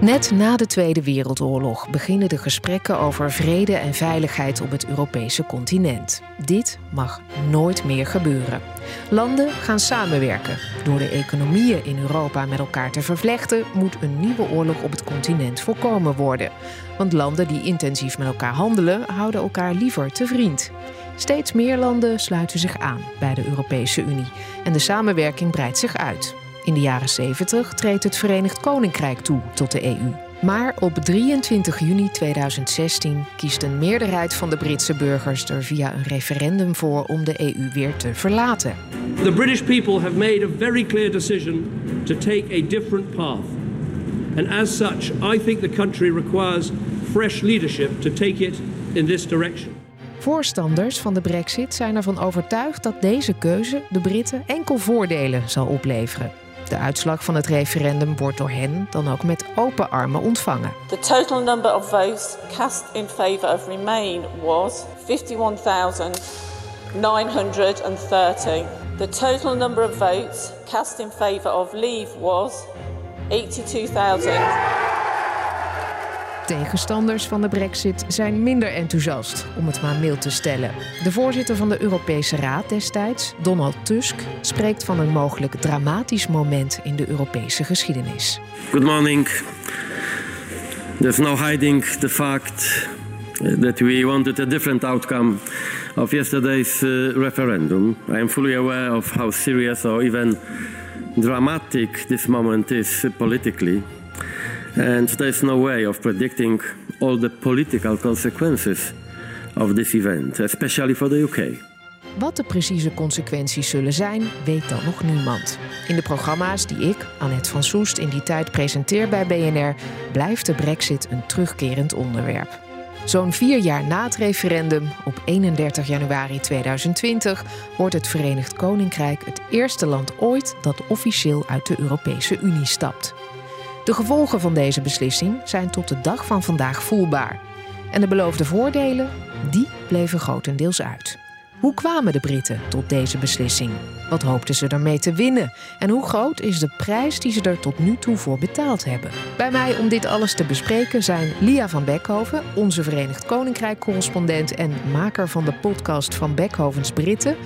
Net na de Tweede Wereldoorlog beginnen de gesprekken over vrede en veiligheid op het Europese continent. Dit mag nooit meer gebeuren. Landen gaan samenwerken. Door de economieën in Europa met elkaar te vervlechten, moet een nieuwe oorlog op het continent voorkomen worden. Want landen die intensief met elkaar handelen, houden elkaar liever te vriend. Steeds meer landen sluiten zich aan bij de Europese Unie en de samenwerking breidt zich uit. In de jaren 70 treedt het Verenigd Koninkrijk toe tot de EU. Maar op 23 juni 2016 kiest een meerderheid van de Britse burgers er via een referendum voor om de EU weer te verlaten. The British people have made a very clear decision to take a different path. And as such, I think the country requires fresh leadership to take it in this direction. Voorstanders van de Brexit zijn ervan overtuigd dat deze keuze de Britten enkel voordelen zal opleveren. De uitslag van het referendum wordt door hen dan ook met open armen ontvangen. The total number of votes cast in favour of Remain was 51,930. The total number of votes cast in favour of Leave was 82,000. Tegenstanders van de Brexit zijn minder enthousiast, om het maar mild te stellen. De voorzitter van de Europese Raad destijds, Donald Tusk, spreekt van een mogelijk dramatisch moment in de Europese geschiedenis. Good morning. There's no hiding the fact that we wanted a different outcome of yesterday's uh, referendum. I am fully aware of how serious or even dramatic this moment is politically. And no way of predicting all the political consequences of this event, especially for the UK. Wat de precieze consequenties zullen zijn, weet dan nog niemand. In de programma's die ik, Annette van Soest, in die tijd presenteer bij BNR, blijft de Brexit een terugkerend onderwerp. Zo'n vier jaar na het referendum, op 31 januari 2020, wordt het Verenigd Koninkrijk het eerste land ooit dat officieel uit de Europese Unie stapt. De gevolgen van deze beslissing zijn tot de dag van vandaag voelbaar. En de beloofde voordelen, die bleven grotendeels uit. Hoe kwamen de Britten tot deze beslissing? Wat hoopten ze ermee te winnen? En hoe groot is de prijs die ze er tot nu toe voor betaald hebben? Bij mij om dit alles te bespreken zijn Lia van Beckhoven, onze Verenigd Koninkrijk-correspondent en maker van de podcast van Beckhovens Britten.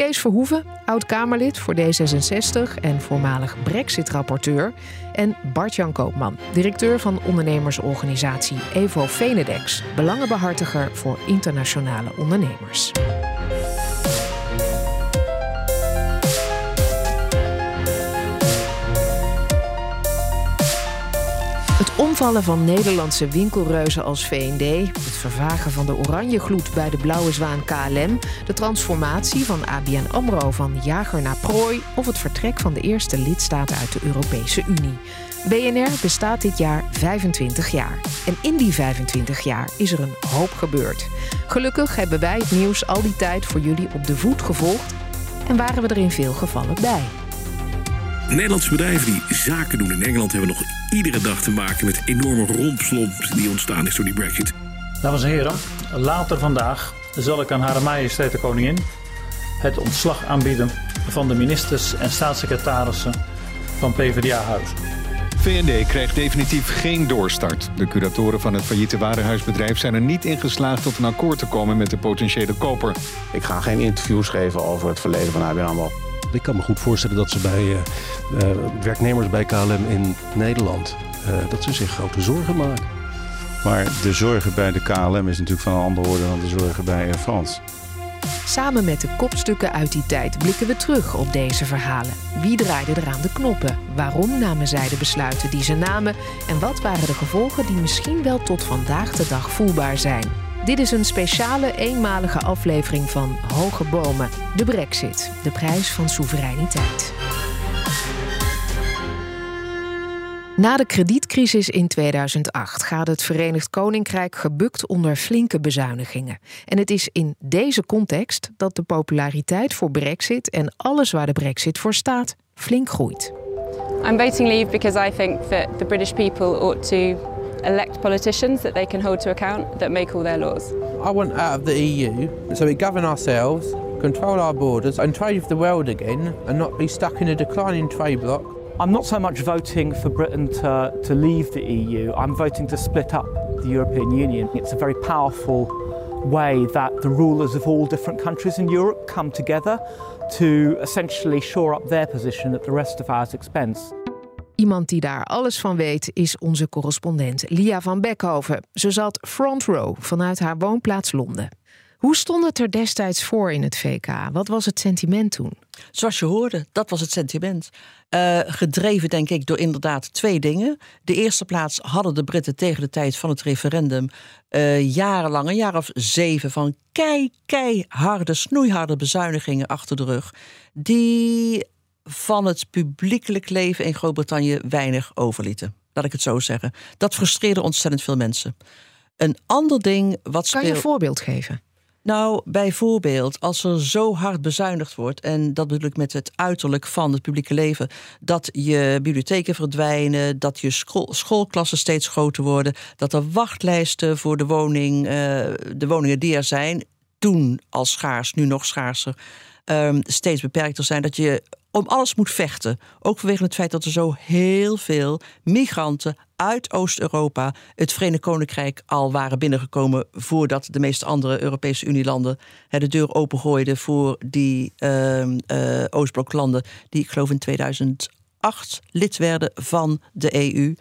Kees Verhoeven, oud-Kamerlid voor D66 en voormalig Brexit-rapporteur. En Bart-Jan Koopman, directeur van ondernemersorganisatie Evo Venedex, belangenbehartiger voor internationale ondernemers. Het omvallen van Nederlandse winkelreuzen als V&D, het vervagen van de oranje gloed bij de Blauwe Zwaan KLM, de transformatie van ABN AMRO van jager naar prooi of het vertrek van de eerste lidstaten uit de Europese Unie. BNR bestaat dit jaar 25 jaar. En in die 25 jaar is er een hoop gebeurd. Gelukkig hebben wij het nieuws al die tijd voor jullie op de voet gevolgd en waren we er in veel gevallen bij. Nederlandse bedrijven die zaken doen in Engeland hebben nog iedere dag te maken met enorme rompslomp die ontstaan is door die Brexit. Dames en heren, later vandaag zal ik aan Hare Majesteit de Koningin het ontslag aanbieden van de ministers en staatssecretarissen van PvdA-huis. VND krijgt definitief geen doorstart. De curatoren van het failliete warenhuisbedrijf zijn er niet in geslaagd tot een akkoord te komen met de potentiële koper. Ik ga geen interviews geven over het verleden van ABN AMRO. Ik kan me goed voorstellen dat ze bij uh, uh, werknemers bij KLM in Nederland... Uh, dat ze zich grote zorgen maken. Maar de zorgen bij de KLM is natuurlijk van een andere orde dan de zorgen bij Air France. Samen met de kopstukken uit die tijd blikken we terug op deze verhalen. Wie draaide er aan de knoppen? Waarom namen zij de besluiten die ze namen? En wat waren de gevolgen die misschien wel tot vandaag de dag voelbaar zijn? Dit is een speciale eenmalige aflevering van Hoge Bomen, de Brexit, de prijs van soevereiniteit. Na de kredietcrisis in 2008 gaat het Verenigd Koninkrijk gebukt onder flinke bezuinigingen. En het is in deze context dat de populariteit voor Brexit en alles waar de Brexit voor staat flink groeit. I'm voting leave because I think that the British people ought to elect politicians that they can hold to account that make all their laws. I want out of the EU so we govern ourselves, control our borders, and trade with the world again and not be stuck in a declining trade bloc. I'm not so much voting for Britain to, to leave the EU, I'm voting to split up the European Union. It's a very powerful way that the rulers of all different countries in Europe come together to essentially shore up their position at the rest of ours expense. Iemand die daar alles van weet is onze correspondent Lia van Beckhoven. Ze zat front row vanuit haar woonplaats Londen. Hoe stond het er destijds voor in het VK? Wat was het sentiment toen? Zoals je hoorde, dat was het sentiment. Uh, gedreven, denk ik, door inderdaad twee dingen. De eerste plaats hadden de Britten tegen de tijd van het referendum uh, jarenlang, een jaar of zeven, van kei, keiharde, snoeiharde bezuinigingen achter de rug. Die van het publiekelijk leven in Groot-Brittannië weinig overlieten. Laat ik het zo zeggen. Dat frustreerde ontzettend veel mensen. Een ander ding wat Kan je een voorbeeld geven? Nou, bijvoorbeeld als er zo hard bezuinigd wordt, en dat bedoel ik met het uiterlijk van het publieke leven, dat je bibliotheken verdwijnen, dat je school, schoolklassen steeds groter worden, dat er wachtlijsten voor de, woning, uh, de woningen die er zijn, toen al schaars, nu nog schaarser, um, steeds beperkter zijn. Dat je om alles moet vechten. Ook vanwege het feit dat er zo heel veel migranten uit Oost-Europa het Verenigd Koninkrijk al waren binnengekomen voordat de meeste andere Europese Unielanden de deur opengooiden voor die uh, uh, Oostbloklanden, die ik geloof in 2008 lid werden van de EU.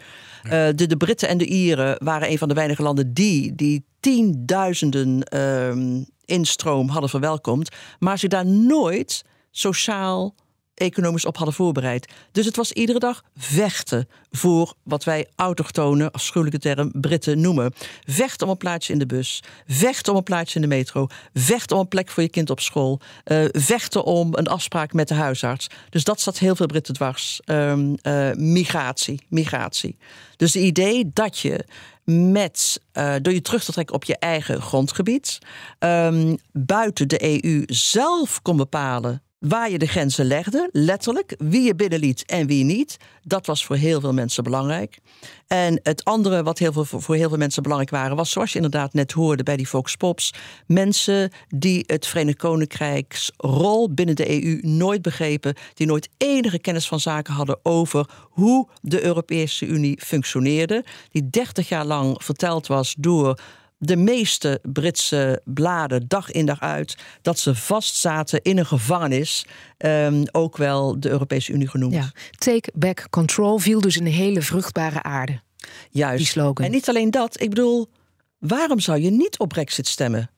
Uh, de, de Britten en de Ieren waren een van de weinige landen die die tienduizenden uh, instroom hadden verwelkomd, maar ze daar nooit sociaal economisch op hadden voorbereid. Dus het was iedere dag vechten voor wat wij autochtone, afschuwelijke term, Britten noemen. Vechten om een plaatsje in de bus, vechten om een plaatsje in de metro, vechten om een plek voor je kind op school, uh, vechten om een afspraak met de huisarts. Dus dat zat heel veel Britten dwars. Um, uh, migratie, migratie. Dus het idee dat je met, uh, door je terug te trekken op je eigen grondgebied, um, buiten de EU zelf kon bepalen waar je de grenzen legde, letterlijk, wie je binnenliet en wie niet. Dat was voor heel veel mensen belangrijk. En het andere wat heel veel, voor heel veel mensen belangrijk waren, was zoals je inderdaad net hoorde bij die Fox Pops, mensen die het Verenigd Koninkrijks rol binnen de EU nooit begrepen, die nooit enige kennis van zaken hadden over hoe de Europese Unie functioneerde, die 30 jaar lang verteld was door de meeste Britse bladen dag in dag uit dat ze vastzaten in een gevangenis, um, ook wel de Europese Unie genoemd. Ja. Take back control viel dus in een hele vruchtbare aarde. Juist. Die slogan. En niet alleen dat, ik bedoel, waarom zou je niet op Brexit stemmen?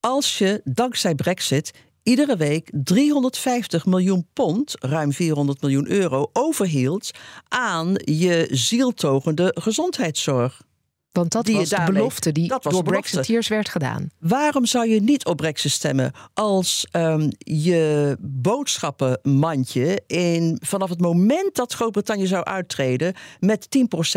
Als je dankzij Brexit iedere week 350 miljoen pond, ruim 400 miljoen euro, overhield aan je zieltogende gezondheidszorg. Want dat was de belofte die door Brexiteers werd gedaan. Waarom zou je niet op Brexit stemmen als um, je boodschappenmandje in, vanaf het moment dat Groot-Brittannië zou uittreden met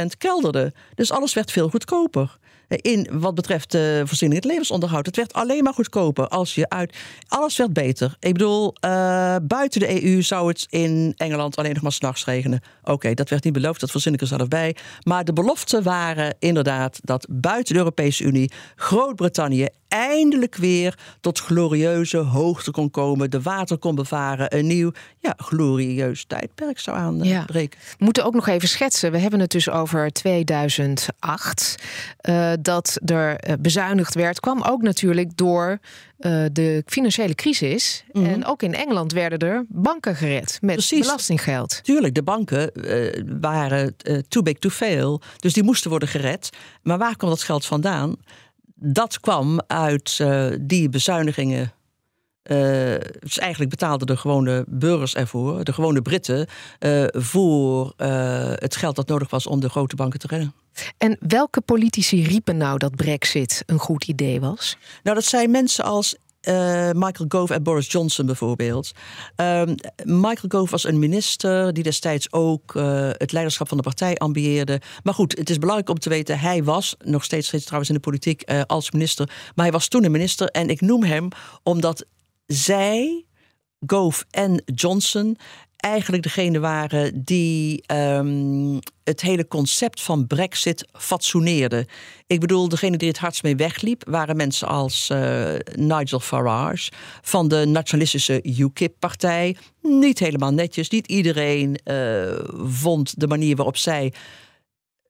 10% kelderde? Dus alles werd veel goedkoper in wat betreft de voorziening het levensonderhoud. Het werd alleen maar goedkoper als je uit. Alles werd beter. Ik bedoel, uh, buiten de EU zou het in Engeland alleen nog maar s'nachts regenen. Oké, dat werd niet beloofd, dat verzin ik er zelf bij. Maar de beloften waren inderdaad dat buiten de Europese Unie Groot-Brittannië eindelijk weer tot glorieuze hoogte kon komen, de water kon bevaren, een nieuw ja, glorieus tijdperk zou aanbreken. Ja. We moeten ook nog even schetsen. We hebben het dus over 2008. Uh, dat er eh, bezuinigd werd, kwam ook natuurlijk door uh, de financiële crisis. Mm -hmm. En ook in Engeland werden er banken gered met Precies. belastinggeld. Tuurlijk, de banken uh, waren too big to fail. Dus die moesten worden gered. Maar waar kwam dat geld vandaan? Dat kwam uit uh, die bezuinigingen. Uh, dus eigenlijk betaalden de gewone burgers ervoor, de gewone Britten, uh, voor het geld dat nodig was om de grote banken te redden. En welke politici riepen nou dat Brexit een goed idee was? Nou, dat zijn mensen als uh, Michael Gove en Boris Johnson bijvoorbeeld. Um, Michael Gove was een minister die destijds ook uh, het leiderschap van de partij ambieerde. Maar goed, het is belangrijk om te weten, hij was nog steeds, trouwens in de politiek uh, als minister, maar hij was toen een minister. En ik noem hem omdat zij, Gove en Johnson eigenlijk degene waren die um, het hele concept van Brexit fatsoeneerden. Ik bedoel, degene die het hardst mee wegliep waren mensen als uh, Nigel Farage van de nationalistische UKIP-partij. Niet helemaal netjes, niet iedereen uh, vond de manier waarop zij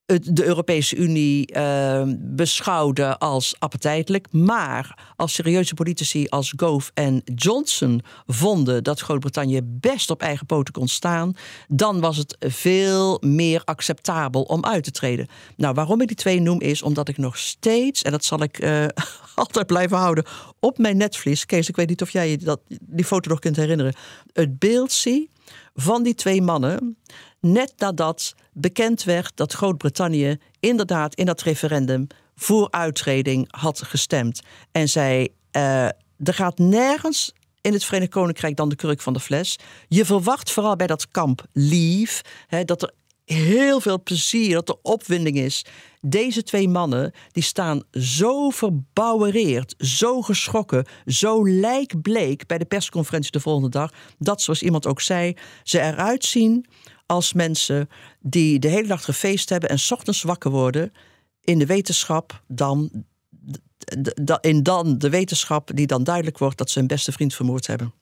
de Europese Unie uh, beschouwde als appetijtelijk. Maar als serieuze politici als Gove en Johnson vonden dat Groot-Brittannië best op eigen poten kon staan, dan was het veel meer acceptabel om uit te treden. Nou, waarom ik die twee noem is omdat ik nog steeds, en dat zal ik uh, altijd blijven houden, op mijn netvlies, Kees, ik weet niet of jij je dat, die foto nog kunt herinneren, het beeld zie van die twee mannen net nadat bekend werd dat Groot-Brittannië inderdaad in dat referendum voor uittreding had gestemd. En zei: uh, er gaat nergens in het Verenigd Koninkrijk dan de kurk van de fles. Je verwacht vooral bij dat kamp hè, dat er heel veel plezier, dat er opwinding is. Deze twee mannen die staan zo verbouwereerd, zo geschrokken, zo lijkbleek bij de persconferentie de volgende dag, dat zoals iemand ook zei, ze eruit zien als mensen die de hele dag gefeest hebben en ochtends wakker worden in de wetenschap dan, in dan de wetenschap die dan duidelijk wordt dat ze hun beste vriend vermoord hebben.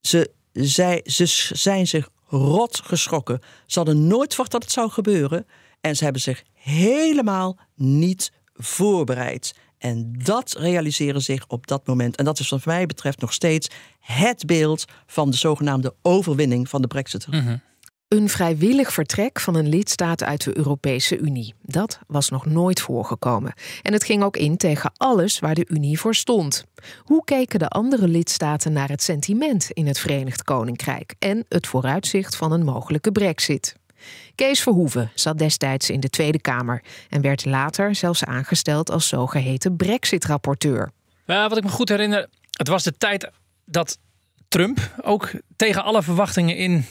Ze, zij, ze zijn zich rot geschrokken. Ze hadden nooit verwacht dat het zou gebeuren. En ze hebben zich helemaal niet voorbereid. En dat realiseren zich op dat moment. En dat is wat mij betreft nog steeds het beeld van de zogenaamde overwinning van de Brexit. Mm Een vrijwillig vertrek van een lidstaat uit de Europese Unie. Dat was nog nooit voorgekomen. En het ging ook in tegen alles waar de Unie voor stond. Hoe keken de andere lidstaten naar het sentiment in het Verenigd Koninkrijk en het vooruitzicht van een mogelijke Brexit? Kees Verhoeven zat destijds in de Tweede Kamer en werd later zelfs aangesteld als zogeheten Brexit-rapporteur. Wat ik me goed herinner, het was de tijd dat Trump ook tegen alle verwachtingen in uh,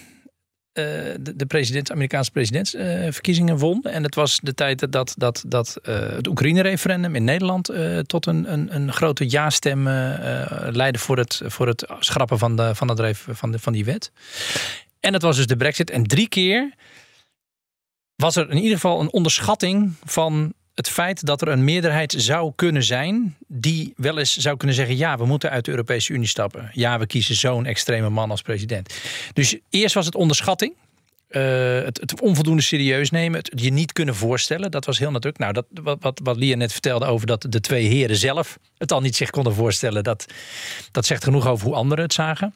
de, de president, Amerikaanse presidentsverkiezingen uh, won. En het was de tijd dat, dat, dat uh, het Oekraïne-referendum in Nederland tot een, een, een grote ja-stem leidde voor het, voor het schrappen van, de, van, het, van, de, van die wet. En het was dus de Brexit. En drie keer was er in ieder geval een onderschatting van het feit dat er een meerderheid zou kunnen zijn die wel eens zou kunnen zeggen: ja, we moeten uit de Europese Unie stappen. Ja, we kiezen zo'n extreme man als president. Dus eerst was het onderschatting. Uh, het, het, onvoldoende serieus nemen, het je niet kunnen voorstellen. Dat was heel natuurlijk. Nou, dat, wat, wat, wat Lia net vertelde over dat de twee heren zelf het al niet zich konden voorstellen, dat, dat zegt genoeg over hoe anderen het zagen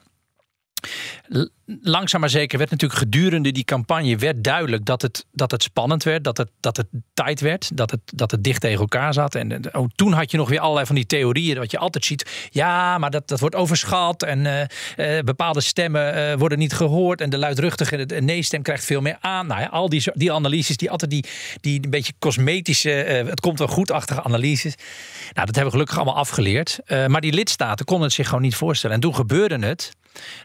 langzaam maar zeker werd natuurlijk gedurende die campagne werd duidelijk dat het, dat het spannend werd, dat het, dat het tight werd, dat het, dat het dicht tegen elkaar zat. En oh, toen had je nog weer allerlei van die theorieën, wat je altijd ziet. Ja, maar dat, dat wordt overschat en uh, uh, bepaalde stemmen uh, worden niet gehoord en de luidruchtige nee-stem krijgt veel meer aan. Nou ja, al die, die analyses, die altijd die, die een beetje cosmetische, het komt wel goed-achtige analyses. Nou, dat hebben we gelukkig allemaal afgeleerd. maar die lidstaten konden het zich gewoon niet voorstellen. En toen gebeurde het.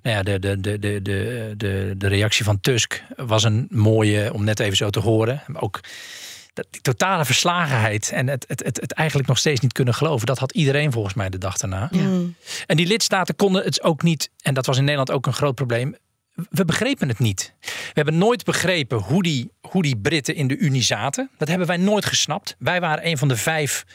Nou ja, de, de, de, de, de, de, de reactie van Tusk was een mooie om net even zo te horen. Maar ook die totale verslagenheid en het, het, het, het, eigenlijk nog steeds niet kunnen geloven. Dat had iedereen volgens mij de dag daarna. Ja. En die lidstaten konden het ook niet, en dat was in Nederland ook een groot probleem. We begrepen het niet. We hebben nooit begrepen hoe die, hoe die Britten in de Unie zaten. Dat hebben wij nooit gesnapt. Wij waren een van de vijf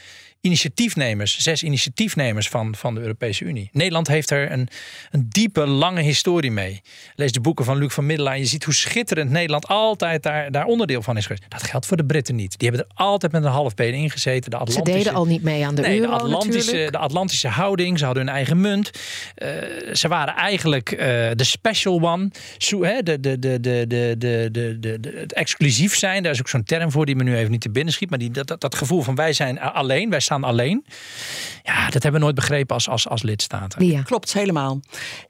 initiatiefnemers, zes initiatiefnemers van, van de Europese Unie. Nederland heeft er een, een diepe, lange historie mee. Lees de boeken van Luc van Middelaar. Je ziet hoe schitterend Nederland altijd daar, daar onderdeel van is geweest. Dat geldt voor de Britten niet. Die hebben er altijd met een half been in gezeten. De Atlantische, ze deden al niet mee aan de nee, euro de Atlantische, de Atlantische houding. Ze hadden hun eigen munt. Uh, ze waren eigenlijk uh, de special one. Zo, hè, de, de, de, de, de, de, de, de, het exclusief zijn. Daar is ook zo'n term voor die me nu even niet te binnen schiet. Maar die, dat, dat, dat gevoel van wij zijn alleen. Wij alleen. Ja, dat hebben we nooit begrepen als, als, als lidstaten. Ja. Klopt, helemaal.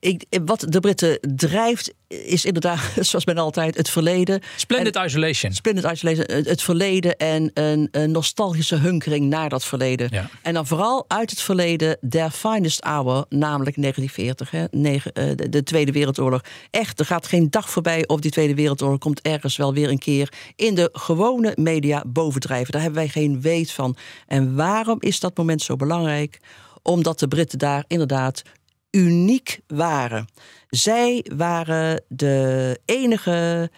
Ik, wat de Britten drijft is inderdaad, zoals men altijd, het verleden. Splendid isolation. Splendid isolation, het verleden en een, een nostalgische hunkering naar dat verleden. Ja. En dan vooral uit het verleden, their finest hour, namelijk 1940, hè, negen, uh, de, de, Tweede Wereldoorlog. Echt, er gaat geen dag voorbij of die Tweede Wereldoorlog komt ergens wel weer een keer in de gewone media bovendrijven. Daar hebben wij geen weet van. En waarom is dat moment zo belangrijk? Omdat de Britten daar inderdaad uniek waren. Zij waren de enige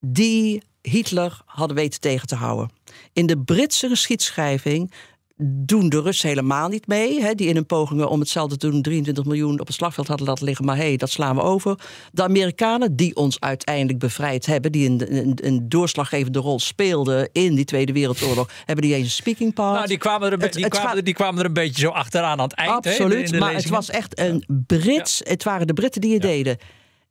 die Hitler hadden weten tegen te houden. In de Britse geschiedschrijving doen de Russen helemaal niet mee. Hè, die in hun pogingen om hetzelfde te doen 23 miljoen op het slagveld hadden laten liggen. Maar hé, hey, dat slaan we over. De Amerikanen die ons uiteindelijk bevrijd hebben. Die een, een, een doorslaggevende rol speelden in die Tweede Wereldoorlog. hebben die eens een speaking part. Nou, die kwamen, er een, Het- die, het kwamen, die kwamen er een beetje zo achteraan aan het eind. hè, in de- Absoluut, in de maar het was echt een Brits. Het waren de Britten die het deden.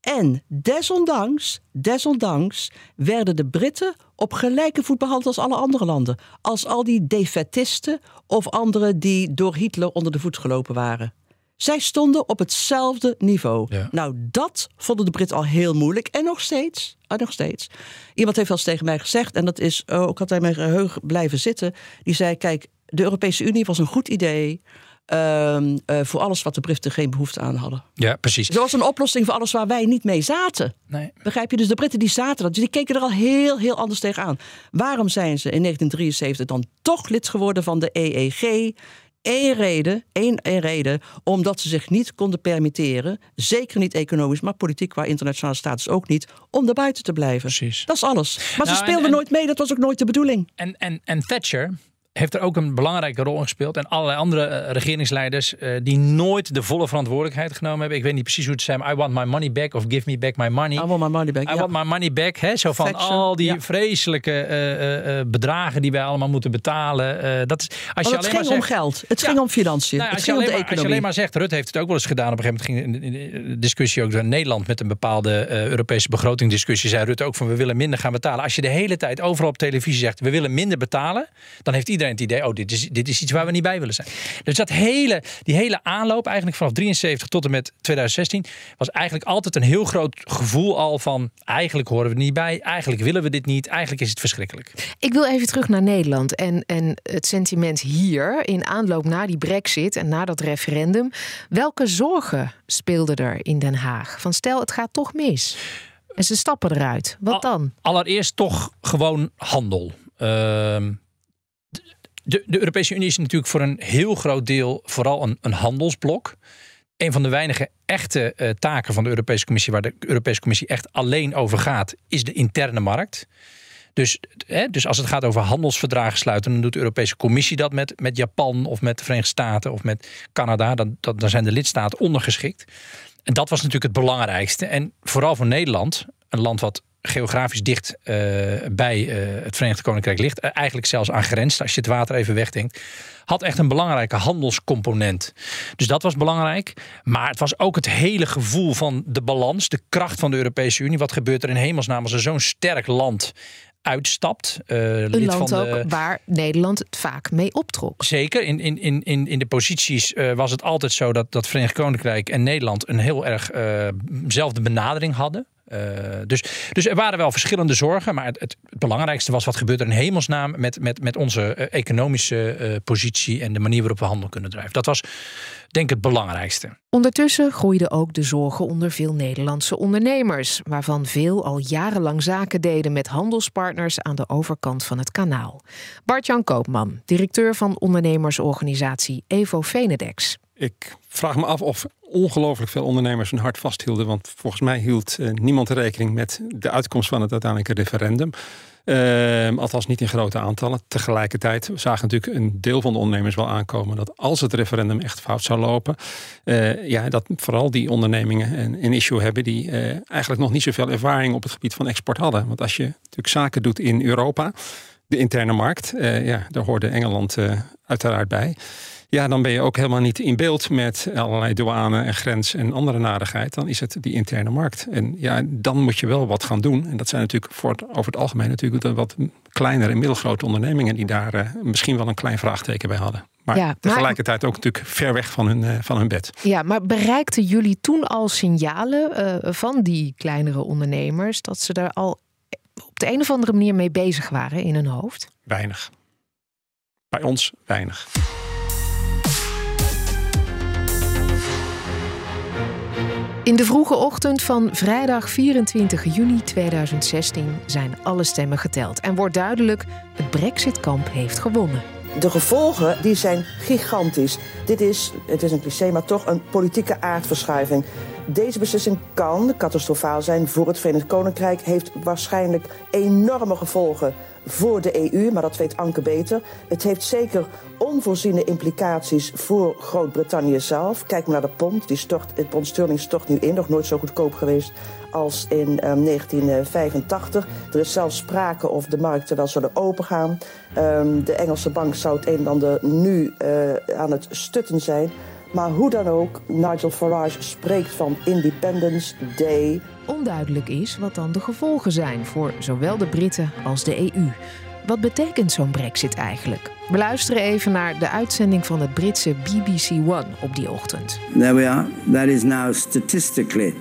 En desondanks, desondanks werden de Britten op gelijke voet behandeld als alle andere landen. Als al die defaitisten of anderen die door Hitler onder de voet gelopen waren. Zij stonden op hetzelfde niveau. Nou, dat vonden de Britten al heel moeilijk. En nog steeds. En nog steeds. Iemand heeft wel eens tegen mij gezegd, en dat is ook altijd mijn geheugen blijven zitten. Die zei: Kijk, de Europese Unie was een goed idee. Ehm, eh, voor alles wat de Britten geen behoefte aan hadden. Ja, precies. Het was een oplossing voor alles waar wij niet mee zaten. Nee. Begrijp je? Dus de Britten die zaten dat. Dus die keken er al heel, heel anders tegenaan. Waarom zijn ze in 1973 dan toch lid geworden van de EEG? Eén reden, één, één reden, omdat ze zich niet konden permitteren, zeker niet economisch, maar politiek qua internationale status ook niet, om buiten te blijven. Precies. Dat is alles. Maar Nou, ze en- speelden en- nooit mee, dat was ook nooit de bedoeling. En, en, en Thatcher heeft er ook een belangrijke rol in gespeeld. En allerlei andere eh, regeringsleiders eh, die nooit de volle verantwoordelijkheid genomen hebben. Ik weet niet precies hoe het zijn, I want my money back of give me back my money. I want my money back. I want my money back. Hè? Zo van al die ja. vreselijke eh, bedragen die wij allemaal moeten betalen. dat is, als je het alleen ging maar om zegt, geld. Het Ja. ging om financiën. nou, het ging om de maar, als je economie. alleen maar zegt, Rutte heeft het ook wel eens gedaan. Op een gegeven moment ging in de- discussie ook door Nederland met een bepaalde Europese begrotingdiscussie. Zei Rutte ook van we willen minder gaan betalen. Als je de hele tijd overal op televisie zegt we willen minder betalen. Dan heeft iedereen het idee, oh dit is, dit is iets waar we niet bij willen zijn. Dus dat hele, die hele aanloop eigenlijk vanaf 73 tot en met 2016 was eigenlijk altijd een heel groot gevoel al van eigenlijk horen we er niet bij. Eigenlijk willen we dit niet. Eigenlijk is het verschrikkelijk. Ik wil even terug naar Nederland en, en het sentiment hier in aanloop na die brexit en na dat referendum. Welke zorgen speelden er in Den Haag? Van stel, het gaat toch mis. En ze stappen eruit. Wat dan? Allereerst toch gewoon handel. Ehm, de, de Europese Unie is natuurlijk voor een heel groot deel vooral een, een handelsblok. Een van de weinige echte eh, taken van de Europese Commissie, waar de Europese Commissie echt alleen over gaat, is de interne markt. Dus, hè, dus als het gaat over handelsverdragen sluiten, dan doet de Europese Commissie dat met, met Japan of met de Verenigde Staten of met Canada. Dan, dan, dan zijn de lidstaten ondergeschikt. En dat was natuurlijk het belangrijkste. En vooral voor Nederland, een land wat geografisch dicht eh, bij eh, het Verenigd Koninkrijk ligt, eh, eigenlijk zelfs aan grens, als je het water even wegdenkt, had echt een belangrijke handelscomponent. Dus dat was belangrijk. Maar het was ook het hele gevoel van de balans, de kracht van de Europese Unie. Wat gebeurt er in hemelsnaam als er zo'n sterk land uitstapt? eh, Een lid land van de, ook waar Nederland het vaak mee optrok. Zeker. In, in, in, in, in de posities was het altijd zo dat, dat Verenigd Koninkrijk en Nederland een heel erg eh, zelfde benadering hadden. Eh, dus, dus er waren wel verschillende zorgen. Maar het, het, belangrijkste was wat gebeurt er in hemelsnaam met, met, met onze eh, economische eh, positie en de manier waarop we handel kunnen drijven. Dat was denk ik het belangrijkste. Ondertussen groeiden ook de zorgen onder veel Nederlandse ondernemers, waarvan veel al jarenlang zaken deden met handelspartners aan de overkant van het kanaal. Bart-Jan Koopman, directeur van ondernemersorganisatie Evo Venedex. Ik vraag me af of ongelooflijk veel ondernemers hun hart vasthielden. Want volgens mij hield eh, niemand rekening met de uitkomst van het uiteindelijke referendum. Ehm, althans niet in grote aantallen. Tegelijkertijd zagen natuurlijk een deel van de ondernemers wel aankomen dat als het referendum echt fout zou lopen, eh, ja, dat vooral die ondernemingen een, een issue hebben die eh, eigenlijk nog niet zoveel ervaring op het gebied van export hadden. Want als je natuurlijk zaken doet in Europa, de interne markt, ja, daar hoorde Engeland uiteraard bij. Ja, dan ben je ook helemaal niet in beeld met allerlei douane en grens en andere narigheid. Dan is het die interne markt. En ja, dan moet je wel wat gaan doen. En dat zijn natuurlijk voor het, over het algemeen natuurlijk de wat kleinere en middelgrote ondernemingen die daar eh, misschien wel een klein vraagteken bij hadden. Maar Ja, maar- tegelijkertijd ook natuurlijk ver weg van hun, eh, van hun bed. Ja, maar bereikten jullie toen al signalen eh, van die kleinere ondernemers dat ze daar al op de een of andere manier mee bezig waren in hun hoofd? Weinig. Bij ons weinig. In de vroege ochtend van vrijdag 24 juni 2016 zijn alle stemmen geteld en wordt duidelijk: het Brexit-kamp heeft gewonnen. de gevolgen die zijn gigantisch. Dit is, het is een cliché, maar toch een politieke aardverschuiving. Deze beslissing kan catastrofaal zijn voor het Verenigd Koninkrijk, heeft waarschijnlijk enorme gevolgen voor de EU, maar dat weet Anke beter. Het heeft zeker onvoorziene implicaties voor Groot-Brittannië zelf. Kijk maar naar de pond, die stort, het pond sterling stort nu in, nog nooit zo goedkoop geweest als in 1985. Ehm, er is zelfs sprake of de markten wel zullen opengaan. Um, de Engelse bank zou het een en ander nu uh, aan het stutten zijn. Maar hoe dan ook, Nigel Farage spreekt van Independence Day. Onduidelijk is wat dan de gevolgen zijn voor zowel de Britten als de EU. Wat betekent zo'n brexit eigenlijk? We luisteren even naar de uitzending van het Britse BBC One op die ochtend. There we are. That is now statistically,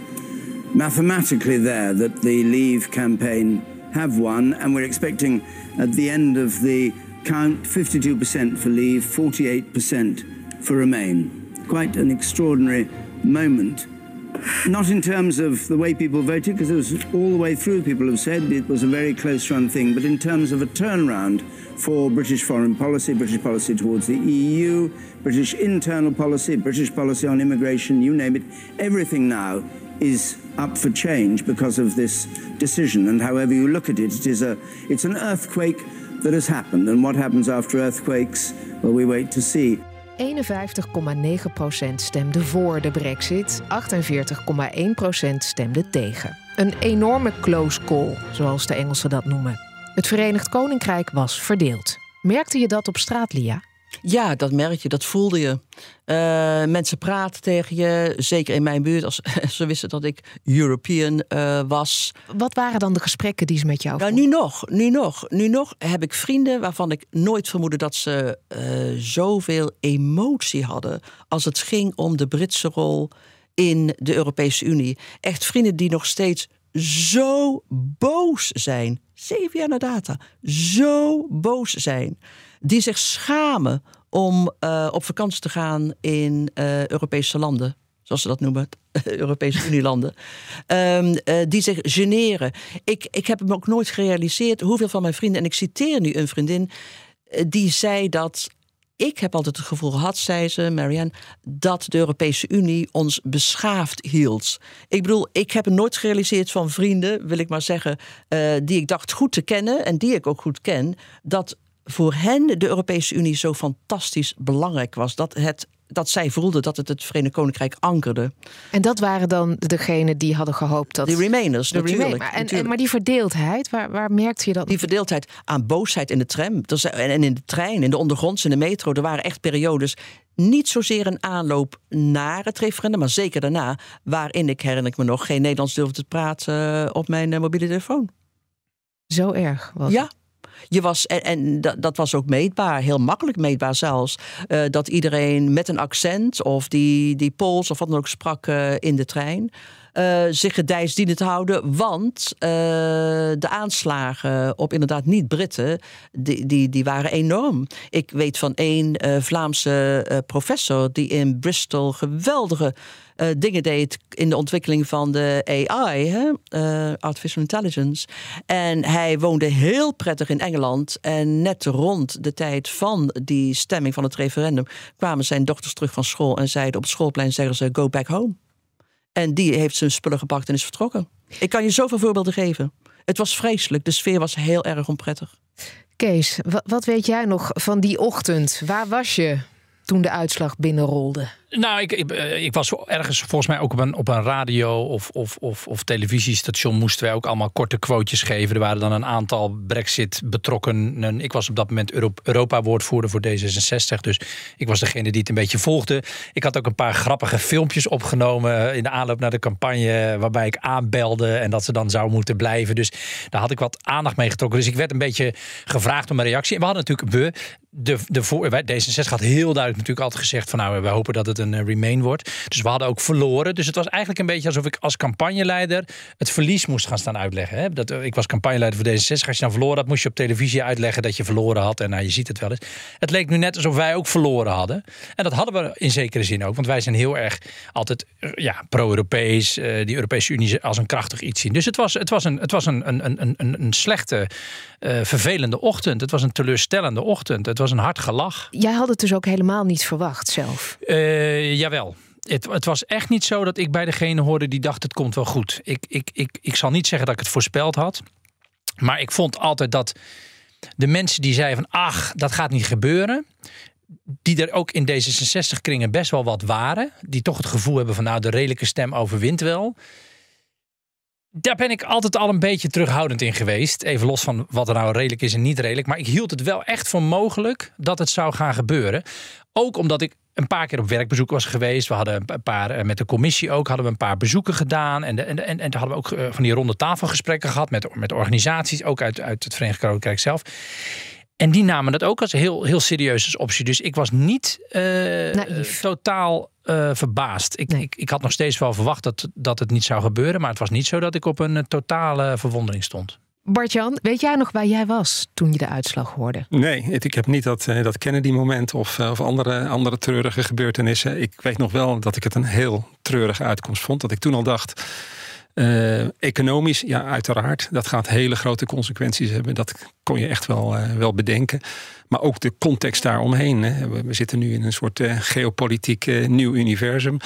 mathematically there that the Leave campaign have won. And we're expecting at the end of the count 52% for Leave, 48% for Remain. Quite an extraordinary moment. Not in terms of the way people voted, because it was all the way through, people have said it was a very close run thing, but in terms of a turnaround for British foreign policy, British policy towards the EU, British internal policy, British policy on immigration, you name it, everything now is up for change because of this decision. And however you look at it, it is a, it's an earthquake that has happened. And what happens after earthquakes, well, we wait to see. 51,9% stemde voor de brexit, 48,1% stemde tegen. Een enorme close call, zoals de Engelsen dat noemen. Het Verenigd Koninkrijk was verdeeld. Merkte je dat op straat, Lia? Ja, dat merk je, dat voelde je. Uh, mensen praten tegen je, zeker in mijn buurt, als ze wisten dat ik European uh, was. Wat waren dan de gesprekken die ze met jou nou, nu nog, nu nog. Nu nog heb ik vrienden waarvan ik nooit vermoedde dat ze uh, zoveel emotie hadden als het ging om de Britse rol in de Europese Unie. Echt vrienden die nog steeds zo boos zijn. Zeven jaar na data. Zo boos zijn die zich schamen om uh, op vakantie te gaan in uh, Europese landen. Zoals ze dat noemen, Europese Unielanden. Um, die zich generen. Ik, ik heb hem ook nooit gerealiseerd hoeveel van mijn vrienden, en ik citeer nu een vriendin, die zei dat ik heb altijd het gevoel gehad, zei ze, Marianne, dat de Europese Unie ons beschaafd hield. Ik bedoel, ik heb nooit gerealiseerd van vrienden, wil ik maar zeggen, die ik dacht goed te kennen en die ik ook goed ken, dat voor hen de Europese Unie zo fantastisch belangrijk was. Dat, het, dat zij voelden dat het het Verenigd Koninkrijk ankerde. En dat waren dan degenen die hadden gehoopt dat. De Remainers, de natuurlijk. Remain, maar, en, maar die verdeeldheid, waar, waar merkte je dat? Die verdeeldheid aan boosheid in de tram en in de trein, in de ondergronds, in de metro. Er waren echt periodes niet zozeer een aanloop naar het referendum, maar zeker daarna, waarin ik herinner ik me nog geen Nederlands durfde te praten op mijn eh, mobiele telefoon. Zo erg was Ja, je was, en, en dat, dat, was ook meetbaar, heel makkelijk meetbaar zelfs. Uh, dat iedereen met een accent of die, die Pools of wat dan ook sprak uh, in de trein. Uh, zich gedijs dienen te houden. Want de aanslagen op inderdaad niet-Britten, die, die, die waren enorm. Ik weet van één Vlaamse professor die in Bristol geweldige uh, dingen deed in de ontwikkeling van de AI, hè? Uh, artificial intelligence. En hij woonde heel prettig in Engeland. En net rond de tijd van die stemming van het referendum kwamen zijn dochters terug van school en zeiden op het schoolplein zeggen ze go back home. En die heeft zijn spullen gepakt en is vertrokken. Ik kan je zoveel voorbeelden geven. Het was vreselijk. De sfeer was heel erg onprettig. Kees, wat weet jij nog van die ochtend? Waar was je toen de uitslag binnenrolde? Nou, ik, eh, ik, was ergens volgens mij ook op een, op een radio of, of, of, of televisiestation moesten wij ook allemaal korte quotejes geven. Er waren dan een aantal Brexit-betrokkenen. Ik was op dat moment Europa-woordvoerder voor D66, dus ik was degene die het een beetje volgde. Ik had ook een paar grappige filmpjes opgenomen in de aanloop naar de campagne, waarbij ik aanbelde en dat ze dan zou moeten blijven. Dus daar had ik wat aandacht mee getrokken. Dus ik werd een beetje gevraagd om een reactie. En we hadden natuurlijk, de, de voor, D66 had heel duidelijk natuurlijk altijd gezegd van nou, we hopen dat het eh, Remain wordt. Dus we hadden ook verloren. Dus het was eigenlijk een beetje alsof ik als campagneleider het verlies moest gaan staan uitleggen. Hè? Dat, ik was campagneleider voor D66. Als je dan verloren had, moest je op televisie uitleggen dat je verloren had. En nou, je ziet het wel eens. Het leek nu net alsof wij ook verloren hadden. En dat hadden we in zekere zin ook. Want wij zijn heel erg altijd ja, pro-Europees. die Europese Unie als een krachtig iets zien. Dus het was, het was, een, het was een, een, een, een, een slechte, vervelende ochtend. Het was een teleurstellende ochtend. Het was een hard gelach. Jij had het dus ook helemaal niet verwacht zelf. Uh, jawel. Het, het, was echt niet zo dat ik bij degene hoorde die dacht het komt wel goed. Ik, ik, ik, ik zal niet zeggen dat ik het voorspeld had. Maar ik vond altijd dat de mensen die zeiden van ach, dat gaat niet gebeuren. Die er ook in D66 kringen best wel wat waren. Die toch het gevoel hebben van nou de redelijke stem overwint wel daar ben ik altijd al een beetje terughoudend in geweest. Even los van wat er nou redelijk is en niet redelijk. Maar ik hield het wel echt voor mogelijk dat het zou gaan gebeuren. Ook omdat ik een paar keer op werkbezoek was geweest. We hadden een paar, eh, met de commissie ook, hadden we een paar bezoeken gedaan. En, en, en, en hadden we ook eh, van die ronde tafelgesprekken gehad met, met organisaties, ook uit, uit het Verenigd Koninkrijk zelf. En die namen dat ook als heel, heel serieus als optie. Dus ik was niet uh, totaal uh, verbaasd. Ik, ik, ik, had nog steeds wel verwacht dat, dat het niet zou gebeuren. Maar het was niet zo dat ik op een totale verwondering stond. Bart-Jan, weet jij nog waar jij was toen je de uitslag hoorde? Nee, ik heb niet dat, dat Kennedy-moment of, of andere, andere treurige gebeurtenissen. Ik weet nog wel dat ik het een heel treurige uitkomst vond. Dat ik toen al dacht uh, economisch, ja, uiteraard. Dat gaat hele grote consequenties hebben. Dat kon je echt wel, uh, wel bedenken. Maar ook de context daaromheen. Hè. We, zitten nu in een soort uh, geopolitiek nieuw universum.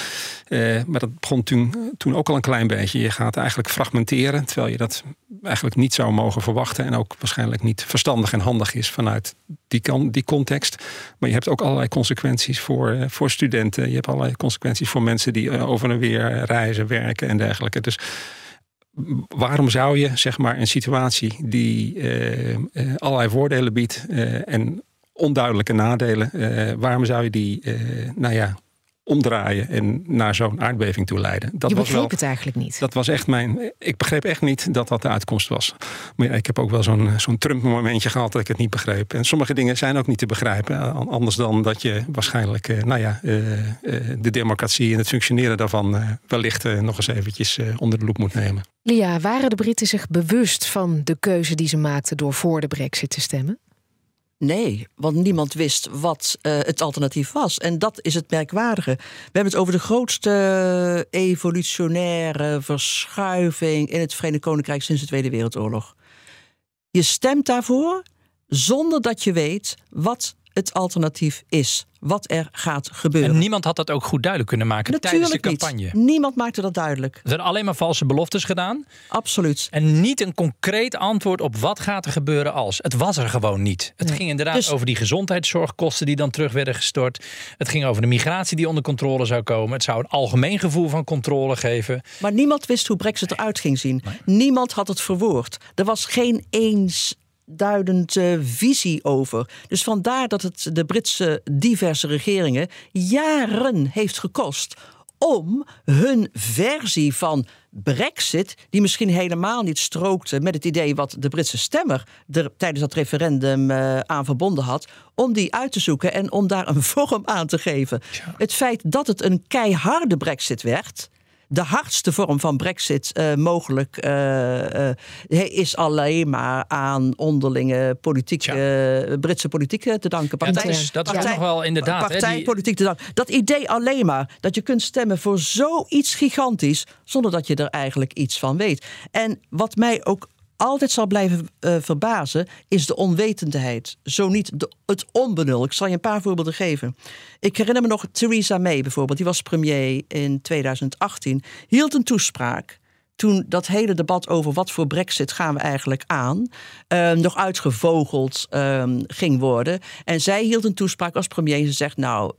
maar dat begon toen, toen ook al een klein beetje. Je gaat eigenlijk fragmenteren. Terwijl je dat eigenlijk niet zou mogen verwachten. En ook waarschijnlijk niet verstandig en handig is vanuit die, kan, die context. Maar je hebt ook allerlei consequenties voor, voor studenten. Je hebt allerlei consequenties voor mensen die over en weer reizen, werken en dergelijke. Dus waarom zou je zeg maar een situatie die uh, uh, allerlei voordelen biedt uh, en onduidelijke nadelen, waarom zou je die, nou ja, omdraaien en naar zo'n aardbeving toe leiden. Dat je begreep was wel, het eigenlijk niet. Dat was echt mijn. Ik begreep echt niet dat dat de uitkomst was. Maar ja, ik heb ook wel zo'n zo'n Trump-momentje gehad dat ik het niet begreep. En sommige dingen zijn ook niet te begrijpen. Anders dan dat je waarschijnlijk, eh, nou ja, eh, eh, de democratie en het functioneren daarvan wellicht nog eens eventjes onder de loep moet nemen. Lia, waren de Britten zich bewust van de keuze die ze maakten door voor de Brexit te stemmen? Nee, want niemand wist wat uh, het alternatief was. En dat is het merkwaardige. We hebben het over de grootste evolutionaire verschuiving in het Verenigd Koninkrijk sinds de Tweede Wereldoorlog. Je stemt daarvoor zonder dat je weet wat het alternatief is. Wat er gaat gebeuren. En niemand had dat ook goed duidelijk kunnen maken Natuurlijk tijdens de campagne. Niet. Niemand maakte dat duidelijk. Er zijn alleen maar valse beloftes gedaan. Absoluut. En niet een concreet antwoord op wat gaat er gebeuren als. Het was er gewoon niet. Het ging inderdaad dus... over die gezondheidszorgkosten die dan terug werden gestort. Het ging over de migratie die onder controle zou komen. Het zou een algemeen gevoel van controle geven. Maar niemand wist hoe Brexit eruit ging zien. Niemand had het verwoord. Er was geen eens duidende visie over. Dus vandaar dat het de Britse diverse regeringen jaren heeft gekost om hun versie van Brexit, die misschien helemaal niet strookte met het idee wat de Britse stemmer er tijdens dat referendum uh, aan verbonden had, om die uit te zoeken en om daar een vorm aan te geven. Het feit dat het een keiharde Brexit werd, de hardste vorm van brexit uh, mogelijk uh, uh, is alleen maar aan onderlinge politieke, Britse politiek te danken. Partij, ja, dat is, dat is nog wel inderdaad. Partijpolitiek te danken. Dat idee alleen maar dat je kunt stemmen voor zoiets gigantisch zonder dat je er eigenlijk iets van weet. En wat mij ook altijd zal blijven uh, verbazen, is de onwetendheid. Zo niet de, het onbenul. Ik zal je een paar voorbeelden geven. Ik herinner me nog Theresa May bijvoorbeeld, die was premier in 2018, hield een toespraak. Toen dat hele debat over wat voor brexit gaan we eigenlijk aan, uh, nog uitgevogeld uh, ging worden. En zij hield een toespraak als premier ze zegt, nou,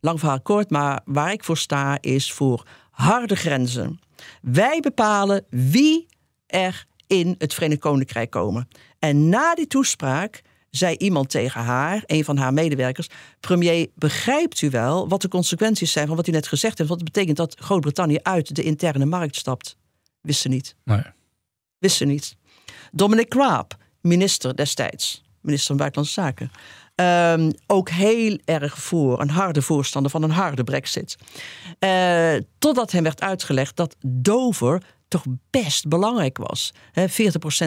lang verhaal kort, maar waar ik voor sta is voor harde grenzen. Wij bepalen wie er in het Verenigd Koninkrijk komen. En na die toespraak zei iemand tegen haar, een van haar medewerkers: Premier, begrijpt u wel wat de consequenties zijn van wat u net gezegd heeft? Wat betekent dat Groot-Brittannië uit de interne markt stapt? Wist ze niet. Nee. Wist ze niet. Dominic Raab, minister destijds, minister van Buitenlandse Zaken. ehm, ook heel erg voor, een harde voorstander van een harde brexit. Uh, totdat hem werd uitgelegd dat Dover toch best belangrijk was. He, 40%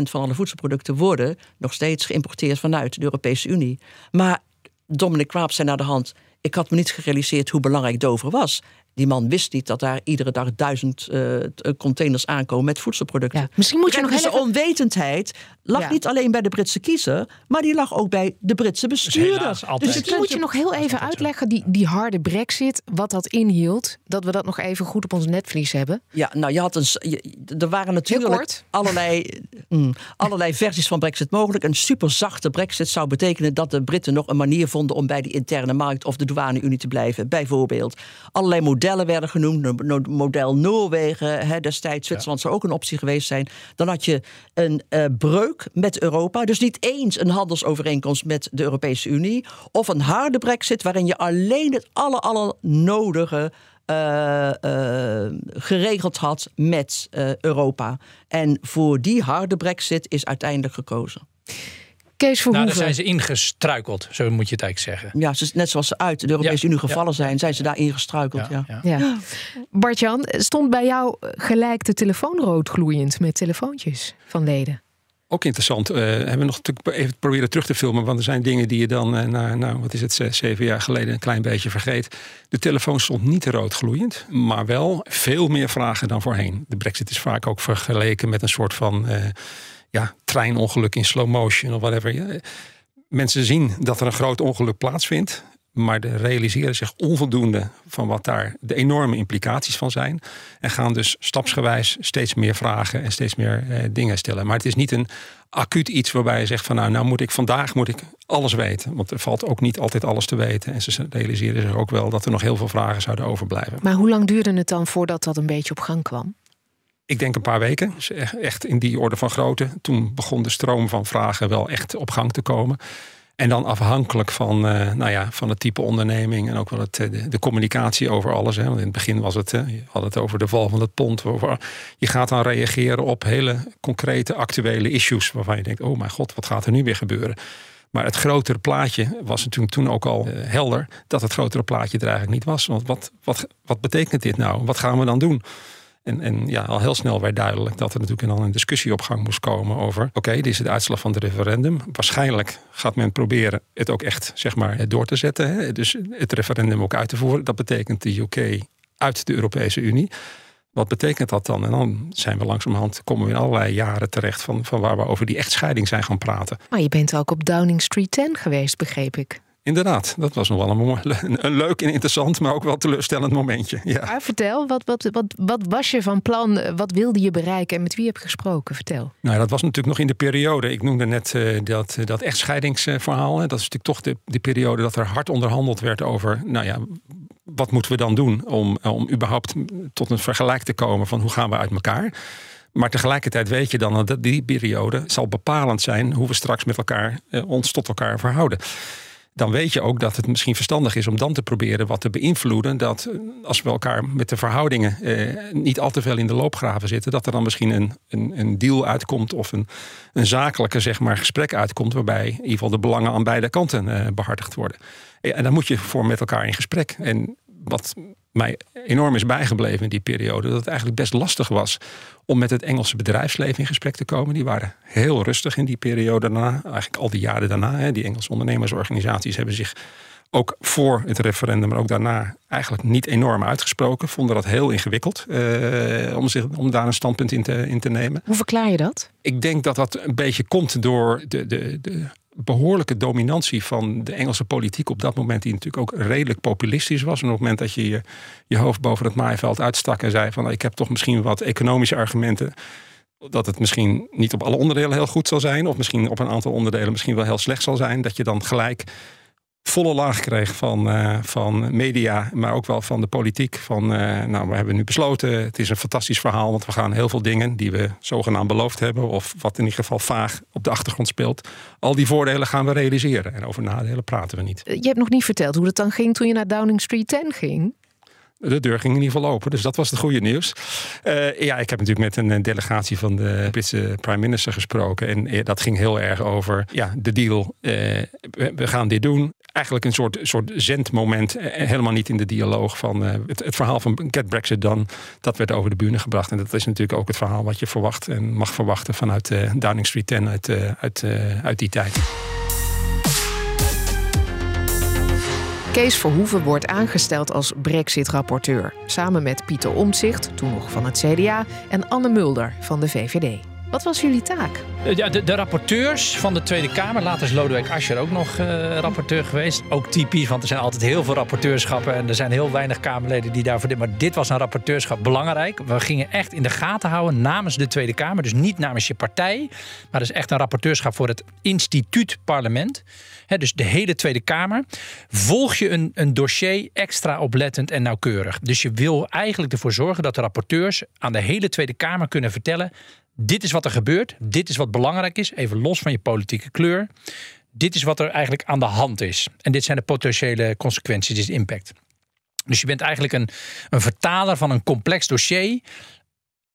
van alle voedselproducten worden nog steeds geïmporteerd vanuit de Europese Unie. Maar Dominic Raab zei naar de hand: ik had me niet gerealiseerd hoe belangrijk Dover was. Die man wist niet dat daar iedere dag duizend uh, containers aankomen met voedselproducten. Ja, misschien moet je nog dus heel de onwetendheid lag Ja. niet alleen bij de Britse kiezer, maar die lag ook bij de Britse bestuurder. helaas altijd. Dus misschien moet je nog heel even uitleggen, die, die harde brexit, wat dat inhield. Dat we dat nog even goed op ons netvlies hebben. Ja, nou, je had een, je- er waren natuurlijk allerlei, mm, allerlei versies van Brexit mogelijk. Een superzachte Brexit zou betekenen dat de Britten nog een manier vonden om bij die interne markt of de douane-unie te blijven. Bijvoorbeeld. Allerlei modellen werden genoemd. No- no- Model Noorwegen hè, destijds. Zwitserland zou ook een optie geweest zijn. Dan had je een eh, breuk met Europa. Dus niet eens een handelsovereenkomst met de Europese Unie. Of een harde Brexit waarin je alleen het aller, aller nodige eh, eh, geregeld had met Europa. En voor die harde brexit is uiteindelijk gekozen. Kees Nou, daar zijn ze ingestruikeld, zo moet je het eigenlijk zeggen. Ja, ze- net zoals ze uit de Europese Unie gevallen zijn, zijn ze daarin gestruikeld. Ja, Ja. Bart-Jan, stond bij jou gelijk de telefoon roodgloeiend met telefoontjes van leden? Ook interessant. eh, hebben we nog natuurlijk even proberen terug te filmen. Want er zijn dingen die je dan eh, na, nou, wat is het, zes, zeven jaar geleden een klein beetje vergeet. De telefoon stond niet roodgloeiend, maar wel veel meer vragen dan voorheen. De brexit is vaak ook vergeleken met een soort van eh, ja, treinongeluk in slow motion of whatever. Mensen zien dat er een groot ongeluk plaatsvindt. Maar de realiseren zich onvoldoende van wat daar de enorme implicaties van zijn. En gaan dus stapsgewijs steeds meer vragen en steeds meer eh, dingen stellen. Maar het is niet een acuut iets waarbij je zegt van nou, nou moet ik vandaag moet ik alles weten. Want er valt ook niet altijd alles te weten. En ze realiseren zich ook wel dat er nog heel veel vragen zouden overblijven. Maar hoe lang duurde het dan voordat dat een beetje op gang kwam? Ik denk een paar weken. Dus echt- echt in die orde van grootte. Toen begon de stroom van vragen wel echt op gang te komen. En dan afhankelijk van, eh, nou ja, van het type onderneming en ook wel het, eh, de, communicatie over alles. Hè. Want in het begin was het, eh, je had het over de val van het pond. Je gaat dan reageren op hele concrete actuele issues waarvan je denkt, oh mijn god, wat gaat er nu weer gebeuren? Maar het grotere plaatje was natuurlijk toen ook al helder dat het grotere plaatje er eigenlijk niet was. Want wat, wat, wat betekent dit nou? Wat gaan we dan doen? En, en ja, al heel snel werd duidelijk dat er natuurlijk dan een discussie op gang moest komen over: oké, dit is de uitslag van het referendum. Waarschijnlijk gaat men proberen het ook echt zeg maar, door te zetten. Hè? Dus het referendum ook uit te voeren. Dat betekent de UK uit de Europese Unie. Wat betekent dat dan? En dan zijn we langzamerhand, komen we in allerlei jaren terecht van, van waar we over die echtscheiding zijn gaan praten. Maar je bent ook op Downing Street 10 geweest, begreep ik. Inderdaad, dat was nog wel een, een leuk en interessant, maar ook wel teleurstellend momentje. Ja. Maar vertel, wat, wat, wat, wat was je van plan? Wat wilde je bereiken en met wie heb je gesproken? Vertel. Nou, dat was natuurlijk nog in de periode. Ik noemde net eh, dat, dat echtscheidingsverhaal. hè. Dat is natuurlijk toch de, de periode dat er hard onderhandeld werd over. Nou ja, wat moeten we dan doen om, om überhaupt tot een vergelijk te komen van hoe gaan we uit elkaar? Maar tegelijkertijd weet je dan dat die periode zal bepalend zijn hoe we straks met elkaar eh, ons tot elkaar verhouden. Dan weet je ook dat het misschien verstandig is om dan te proberen wat te beïnvloeden. Dat eh, als we elkaar met de verhoudingen eh, niet al te veel in de loopgraven zitten, dat er dan misschien een, een, een deal uitkomt of een, een zakelijke zeg maar, gesprek uitkomt. Waarbij in ieder geval de belangen aan beide kanten eh, behartigd worden. En dan moet je voor met elkaar in gesprek. En wat mij enorm is bijgebleven in die periode, dat het eigenlijk best lastig was om met het Engelse bedrijfsleven in gesprek te komen. Die waren heel rustig in die periode daarna, eigenlijk al die jaren daarna. Hè. Die Engelse ondernemersorganisaties hebben zich ook voor het referendum, maar ook daarna eigenlijk niet enorm uitgesproken. Vonden dat heel ingewikkeld eh, om, zich, om daar een standpunt in te, in te nemen. Hoe verklaar je dat? Ik denk dat dat een beetje komt door de, de, de behoorlijke dominantie van de Engelse politiek op dat moment, die natuurlijk ook redelijk populistisch was. En op het moment dat je je, je hoofd boven het maaiveld uitstak en zei van ik heb toch misschien wat economische argumenten. Dat het misschien niet op alle onderdelen heel goed zal zijn, of misschien op een aantal onderdelen misschien wel heel slecht zal zijn. Dat je dan gelijk volle laag kreeg van, eh, van media, maar ook wel van de politiek. Van, eh, nou, we hebben nu besloten, het is een fantastisch verhaal, want we gaan heel veel dingen die we zogenaamd beloofd hebben, of wat in ieder geval vaag op de achtergrond speelt, al die voordelen gaan we realiseren. En over nadelen praten we niet. Eh, Je hebt nog niet verteld hoe het dan ging toen je naar Downing Street 10 ging. de deur ging in ieder geval open. Dus dat was het goede nieuws. Uh, ja, ik heb natuurlijk met een delegatie van de Britse prime minister gesproken. En dat ging heel erg over ja, de deal. Uh, we, we, gaan dit doen. Eigenlijk een soort, soort zendmoment. helemaal niet in de dialoog van het, het, verhaal van Get Brexit dan. Dat werd over de bühne gebracht. En dat is natuurlijk ook het verhaal wat je verwacht en mag verwachten vanuit Downing Street 10 uit, uit, uit die tijd. Kees Verhoeven wordt aangesteld als Brexit-rapporteur. Samen met Pieter Omtzigt, toen nog van het CDA, en Anne Mulder van de VVD. Wat was jullie taak? Eh, ja, de, de, rapporteurs van de Tweede Kamer. Later is Lodewijk Asscher ook nog uh, rapporteur geweest. Ook typisch, want er zijn altijd heel veel rapporteurschappen. En er zijn heel weinig Kamerleden die daarvoor dit. Maar dit was een rapporteurschap belangrijk. We gingen echt in de gaten houden namens de Tweede Kamer. Dus niet namens je partij. Maar dat is echt een rapporteurschap voor het instituut parlement. dus de hele Tweede Kamer. Volg je een, een dossier extra oplettend en nauwkeurig. Dus je wil eigenlijk ervoor zorgen dat de rapporteurs aan de hele Tweede Kamer kunnen vertellen dit is wat er gebeurt. Dit is wat belangrijk is. Even los van je politieke kleur. Dit is wat er eigenlijk aan de hand is. En dit zijn de potentiële consequenties, dit is impact. Dus je bent eigenlijk een, een vertaler van een complex dossier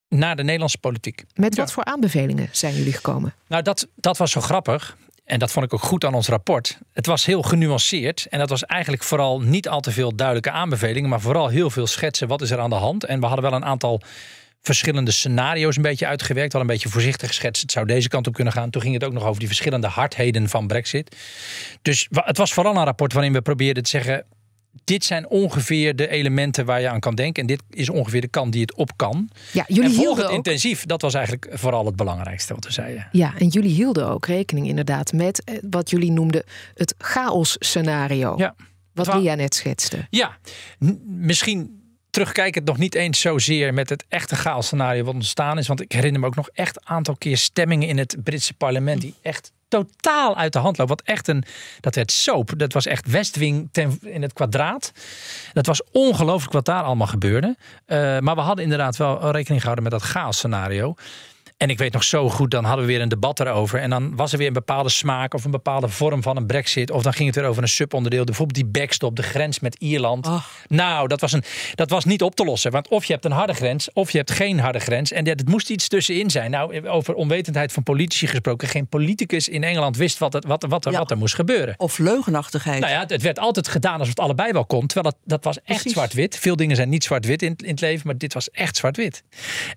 naar de Nederlandse politiek. Met wat voor aanbevelingen zijn jullie gekomen? Nou, dat, dat was zo grappig. En dat vond ik ook goed aan ons rapport. Het was heel genuanceerd. En dat was eigenlijk vooral niet al te veel duidelijke aanbevelingen. Maar vooral heel veel schetsen. Wat is er aan de hand? En we hadden wel een aantal verschillende scenario's een beetje uitgewerkt. Al een beetje voorzichtig geschetst. Het zou deze kant op kunnen gaan. Toen ging het ook nog over die verschillende hardheden van Brexit. Dus het was vooral een rapport waarin we probeerden te zeggen. Dit zijn ongeveer de elementen waar je aan kan denken. En dit is ongeveer de kant die het op kan. Ja, jullie en hielden het intensief. Dat was eigenlijk vooral het belangrijkste wat we zeiden. Ja, en jullie hielden ook rekening inderdaad met eh, wat jullie noemden het chaos-scenario. Ja. Wat Lia net schetste. Ja, misschien terugkijkend nog niet eens zozeer met het echte chaos scenario wat ontstaan is. Want ik herinner me ook nog echt een aantal keer stemmingen in het Britse parlement die echt totaal uit de hand lopen. Wat echt een, dat werd soap. Dat was echt Westwing in het kwadraat. Dat was ongelooflijk wat daar allemaal gebeurde. Uh, maar we hadden inderdaad wel rekening gehouden met dat chaos scenario. En ik weet nog zo goed, dan hadden we weer een debat erover. En dan was er weer een bepaalde smaak of een bepaalde vorm van een brexit. Of dan ging het weer over een subonderdeel. Bijvoorbeeld die backstop, de grens met Ierland. Nou, dat was, een, dat was niet op te lossen. Want of je hebt een harde grens, of je hebt geen harde grens. En het moest iets tussenin zijn. Nou, over onwetendheid van politici gesproken. Geen politicus in Engeland wist wat, het, wat, wat, er, wat er moest gebeuren. Of leugenachtigheid. Nou ja, het werd altijd gedaan alsof het allebei wel kon. Terwijl dat, dat was echt zwart-wit. Veel dingen zijn niet zwart-wit in, in het leven. Maar dit was echt zwart-wit.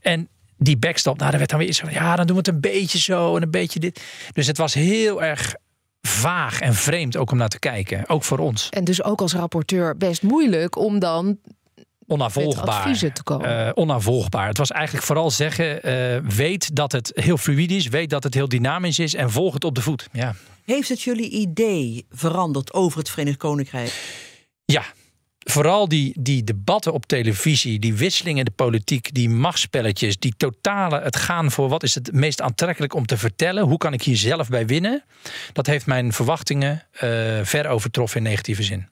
En die backstop, nou, daar werd dan weer iets van, ja, dan doen we het een beetje zo en een beetje dit. Dus het was heel erg vaag en vreemd ook om naar te kijken, ook voor ons. En dus ook als rapporteur best moeilijk om dan onafvolgbaar. te komen. Uh, onafvolgbaar. Het was eigenlijk vooral zeggen: uh, weet dat het heel fluïd is, weet dat het heel dynamisch is en volg het op de voet. Ja. Heeft het jullie idee veranderd over het Verenigd Koninkrijk? Ja, vooral die, die debatten op televisie, die wisselingen in de politiek, die machtsspelletjes, die totale, het gaan voor wat is het meest aantrekkelijk om te vertellen, hoe kan ik hier zelf bij winnen, dat heeft mijn verwachtingen uh, ver overtroffen in negatieve zin.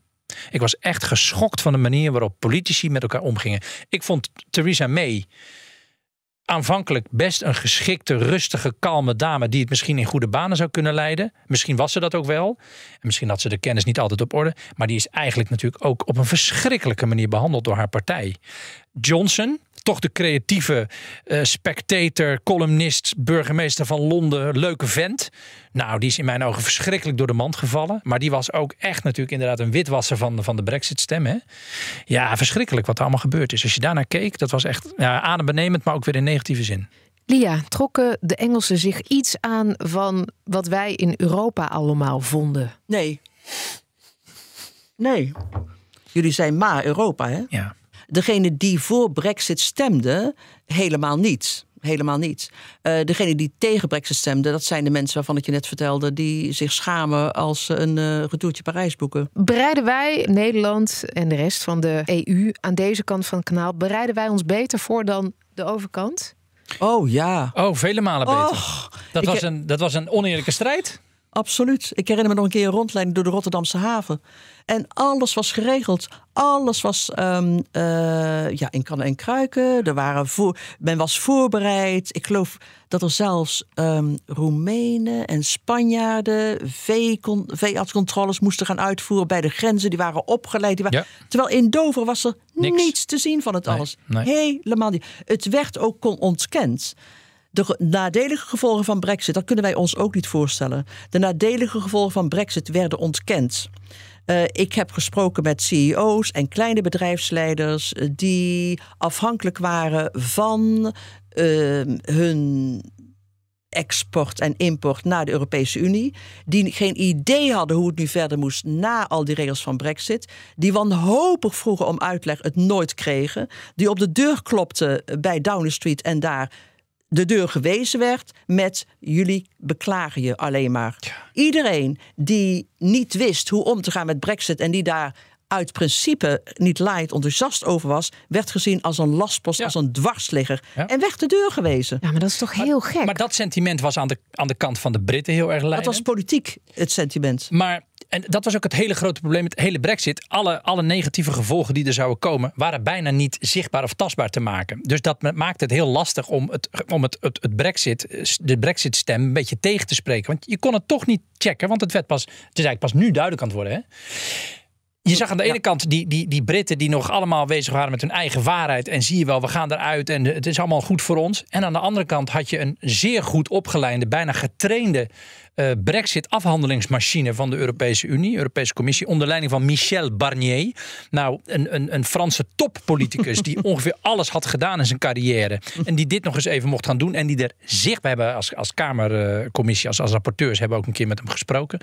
Ik was echt geschokt van de manier waarop politici met elkaar omgingen. Ik vond Theresa May aanvankelijk best een geschikte, rustige, kalme dame die het misschien in goede banen zou kunnen leiden. Misschien was ze dat ook wel. En misschien had ze de kennis niet altijd op orde. Maar die is eigenlijk natuurlijk ook op een verschrikkelijke manier behandeld door haar partij. Johnson, toch de creatieve uh, spectator, columnist, burgemeester van Londen, leuke vent. Nou, die is in mijn ogen verschrikkelijk door de mand gevallen. Maar die was ook echt natuurlijk inderdaad een witwasser van, van de Brexit-stem. Hè? Ja, verschrikkelijk wat er allemaal gebeurd is. Als je daarnaar keek, dat was echt ja, adembenemend, maar ook weer in negatieve zin. Lia, trokken de Engelsen zich iets aan van wat wij in Europa allemaal vonden? Nee. Nee. Jullie zijn maar Europa, hè? Ja. Degene die voor Brexit stemden, helemaal niet. Helemaal niet. Uh, degene die tegen Brexit stemden, dat zijn de mensen waarvan ik je net vertelde, die zich schamen als ze een uh, retourtje Parijs boeken. Bereiden wij, Nederland en de rest van de EU, aan deze kant van het kanaal, bereiden wij ons beter voor dan de overkant? Oh ja. Oh, vele malen beter. dat, was een, dat was een oneerlijke strijd. Absoluut. Ik herinner me nog een keer een rondleiding door de Rotterdamse haven. En alles was geregeld. Alles was um, uh, ja, in kannen en kruiken. Er waren voor, men was voorbereid. Ik geloof dat er zelfs um, Roemenen en Spanjaarden veeartscontroles moesten gaan uitvoeren bij de grenzen. Die waren opgeleid. Die waren, ja. Terwijl in Dover was er niets te zien van het nee, alles. Nee. Helemaal niet. Het werd ook ontkend. De nadelige gevolgen van Brexit, dat kunnen wij ons ook niet voorstellen. De nadelige gevolgen van Brexit werden ontkend. Uh, ik heb gesproken met CEO's en kleine bedrijfsleiders die afhankelijk waren van uh, hun export en import naar de Europese Unie. Die geen idee hadden hoe het nu verder moest na al die regels van Brexit. Die wanhopig vroegen om uitleg, het nooit kregen. Die op de deur klopten bij Downing Street en daar de deur gewezen werd met jullie beklagen je alleen maar. Iedereen die niet wist hoe om te gaan met Brexit en die daar uit principe niet light enthousiast over was, werd gezien als een lastpost, als een dwarsligger. Ja. En werd de deur gewezen. Ja, maar dat is toch heel gek. Maar dat sentiment was aan de, aan de kant van de Britten heel erg leidend. Dat was politiek, het sentiment. Maar en dat was ook het hele grote probleem met het hele brexit. Alle, alle negatieve gevolgen die er zouden komen... waren bijna niet zichtbaar of tastbaar te maken. Dus dat maakt het heel lastig om, het, om het, het, het brexit, de brexit-stem een beetje tegen te spreken. Want je kon het toch niet checken, want het, werd pas, het is eigenlijk pas nu duidelijk aan het worden. Hè? Je zag aan de ene ja. kant die, die, die Britten die nog allemaal bezig waren met hun eigen waarheid. En zie je wel, we gaan eruit en het is allemaal goed voor ons. En aan de andere kant had je een zeer goed opgeleide, bijna getrainde uh, Brexit-afhandelingsmachine van de Europese Unie, Europese Commissie, onder leiding van Michel Barnier. Nou, een, een, een Franse toppoliticus die ongeveer alles had gedaan in zijn carrière. En die dit nog eens even mocht gaan doen. En die er zichtbaar hebben als, als Kamercommissie, als, als rapporteurs, hebben we ook een keer met hem gesproken.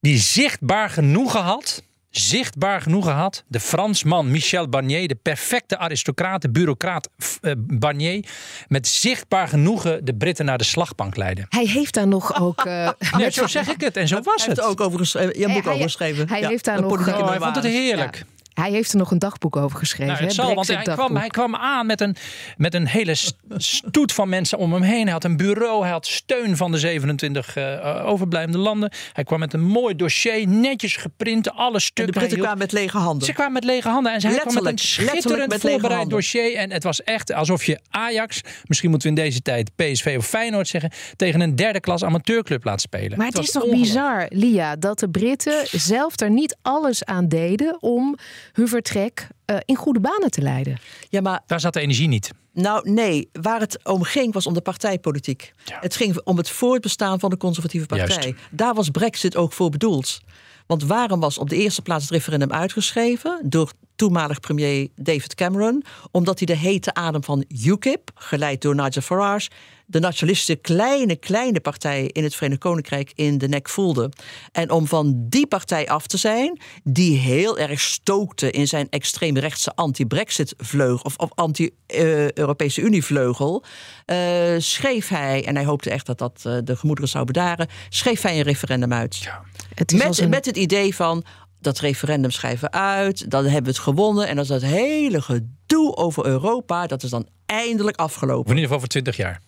Die zichtbaar genoegen had zichtbaar genoeg gehad. De Fransman Michel Barnier, de perfecte aristocraat, de bureaucraat uh, Barnier, met zichtbaar genoegen de Britten naar de slagbank leiden. Hij heeft daar nog ook. Uh, zo zeg ik het en zo was hij het. Hij heeft ook over geschreven. Je hebt boek hij, over geschreven. Hij ja, heeft daar nog. Oh, hij vond het heerlijk. Ja. Hij heeft er nog een dagboek over geschreven. Nou, het zal, want hij kwam, hij kwam aan met een, met een hele stoet van mensen om hem heen. Hij had een bureau, hij had steun van de 27 uh, overblijvende landen. Hij kwam met een mooi dossier, netjes geprint, alle stukken. En de Britten kwamen met lege handen. Ze kwamen met lege handen. En ze kwam met een schitterend met voorbereid dossier. En het was echt alsof je Ajax, misschien moeten we in deze tijd PSV of Feyenoord zeggen, tegen een derde klas amateurclub laat spelen. Maar het, het is toch bizar, Lia, dat de Britten zelf er niet alles aan deden om hun vertrek uh, in goede banen te leiden. Ja, maar daar zat de energie niet. Nou, nee. Waar het om ging was om de partijpolitiek. Ja. Het ging om het voortbestaan van de conservatieve partij. Juist. Daar was Brexit ook voor bedoeld. Want waarom was op de eerste plaats het referendum uitgeschreven door toenmalig premier David Cameron? Omdat hij de hete adem van UKIP, geleid door Nigel Farage, de nationalistische kleine, kleine partij in het Verenigd Koninkrijk in de nek voelde. En om van die partij af te zijn, die heel erg stookte in zijn extreemrechtse anti-Brexit-vleugel of, of anti-Europese Unie-vleugel, uh, schreef hij, en hij hoopte echt dat dat uh, de gemoederen zou bedaren, schreef hij een referendum uit. Ja. Het met, een... met het idee van dat referendum schrijven we uit, dan hebben we het gewonnen. En dan is dat hele gedoe over Europa, dat is dan eindelijk afgelopen. In ieder geval voor 20 jaar.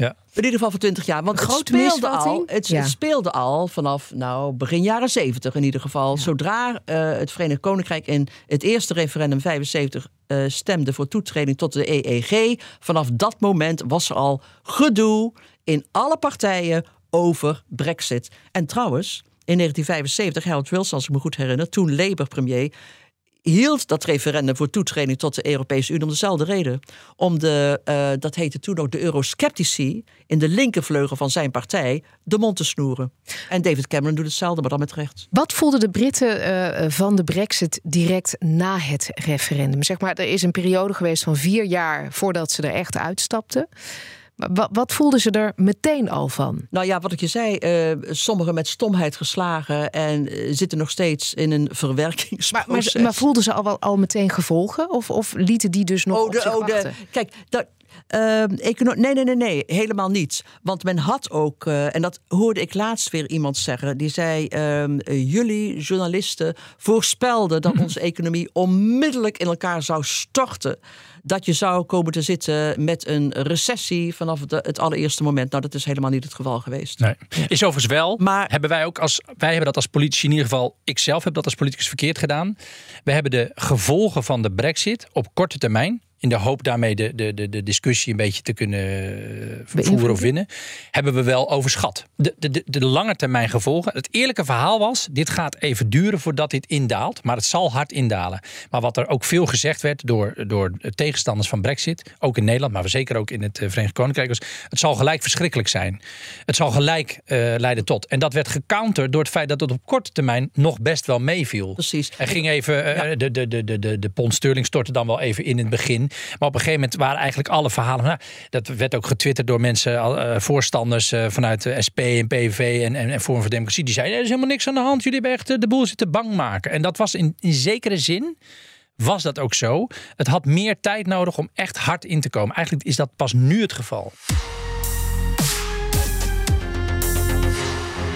Ja. In ieder geval voor 20 jaar. Want het speelde, al, het, ja. het speelde al vanaf nou, begin jaren 70 in ieder geval. Ja. Zodra uh, het Verenigd Koninkrijk in het eerste referendum 75 uh, stemde voor toetreding tot de EEG. Vanaf dat moment was er al gedoe in alle partijen over Brexit. En trouwens, in 1975, Harold Wilson, als ik me goed herinner, toen Labour-premier, hield dat referendum voor toetreding tot de Europese Unie om dezelfde reden. Om de, uh, dat heette toen ook de eurosceptici in de linkervleugel van zijn partij de mond te snoeren. En David Cameron doet hetzelfde, maar dan met recht. Wat voelden de Britten uh, van de brexit direct na het referendum? Zeg maar, er is een periode geweest van vier jaar voordat ze er echt uitstapten. Wat, wat voelden ze er meteen al van? Nou ja, wat ik je zei, uh, sommigen met stomheid geslagen en uh, zitten nog steeds in een verwerkingsproces. Maar, maar, maar voelden ze al, al meteen gevolgen? Of, of lieten die dus nog oh, op de, zich oh, de? Kijk, dat, Econo- nee, nee, nee, nee, helemaal niet. Want men had ook, eh, en dat hoorde ik laatst weer iemand zeggen, die zei: ehm, eh, Jullie journalisten voorspelden dat onze economie onmiddellijk in elkaar zou storten. Dat je zou komen te zitten met een recessie vanaf het, het allereerste moment. Nou, dat is helemaal niet het geval geweest. Nee. Is overigens wel. Maar hebben wij ook als wij hebben dat als politici in ieder geval. Ik zelf heb dat als politicus verkeerd gedaan. We hebben de gevolgen van de Brexit op korte termijn in de hoop daarmee de, de, de, de discussie een beetje te kunnen voeren of winnen, hebben we wel overschat. De, de, de, de lange termijn gevolgen. Het eerlijke verhaal was: dit gaat even duren voordat dit indaalt, maar het zal hard indalen. Maar wat er ook veel gezegd werd door, door tegenstanders van Brexit, ook in Nederland, maar zeker ook in het eh, Verenigd Koninkrijk, was: het zal gelijk verschrikkelijk zijn. Het zal gelijk uh, leiden tot. En dat werd gecounterd door het feit dat het op korte termijn nog best wel meeviel. Precies. Er ging even, uh, de, de, de, de, de, de pond sterling stortte dan wel even in het begin. Maar op een gegeven moment waren eigenlijk alle verhalen. Nou, dat werd ook getwitterd door mensen, uh, voorstanders uh, vanuit de SP en PVV en, en, en Forum voor Democratie. Die zeiden: er is helemaal niks aan de hand. Jullie hebben echt de boel zitten bang maken. En dat was in, in zekere zin. Was dat ook zo? Het had meer tijd nodig om echt hard in te komen. Eigenlijk is dat pas nu het geval.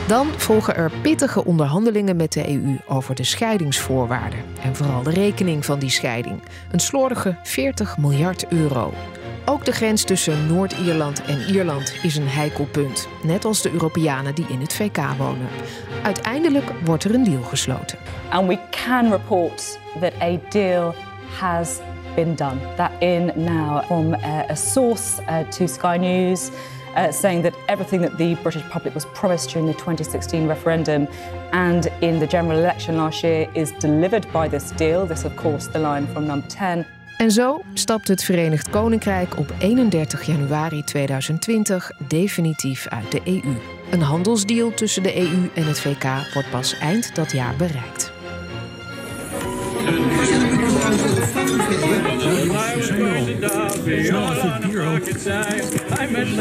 Dan volgen er pittige onderhandelingen met de EU over de scheidingsvoorwaarden. En vooral de rekening van die scheiding. Een slordige 40 miljard euro. Ook de grens tussen Noord-Ierland en Ierland is een heikel punt. Net als de Europeanen die in het VK wonen. Uiteindelijk wordt er een deal gesloten. And we can report that a deal has been done. That in now from a, a source uh, to Sky News. Uh, saying that everything that the British public was promised during the 2016 referendum and in the general election last year is delivered by this deal. This, of course, the line from number 10. En zo stapt het Verenigd Koninkrijk op 31 januari 2020 definitief uit de EU. Een handelsdeal tussen de EU en het VK wordt pas eind dat jaar bereikt. Hm,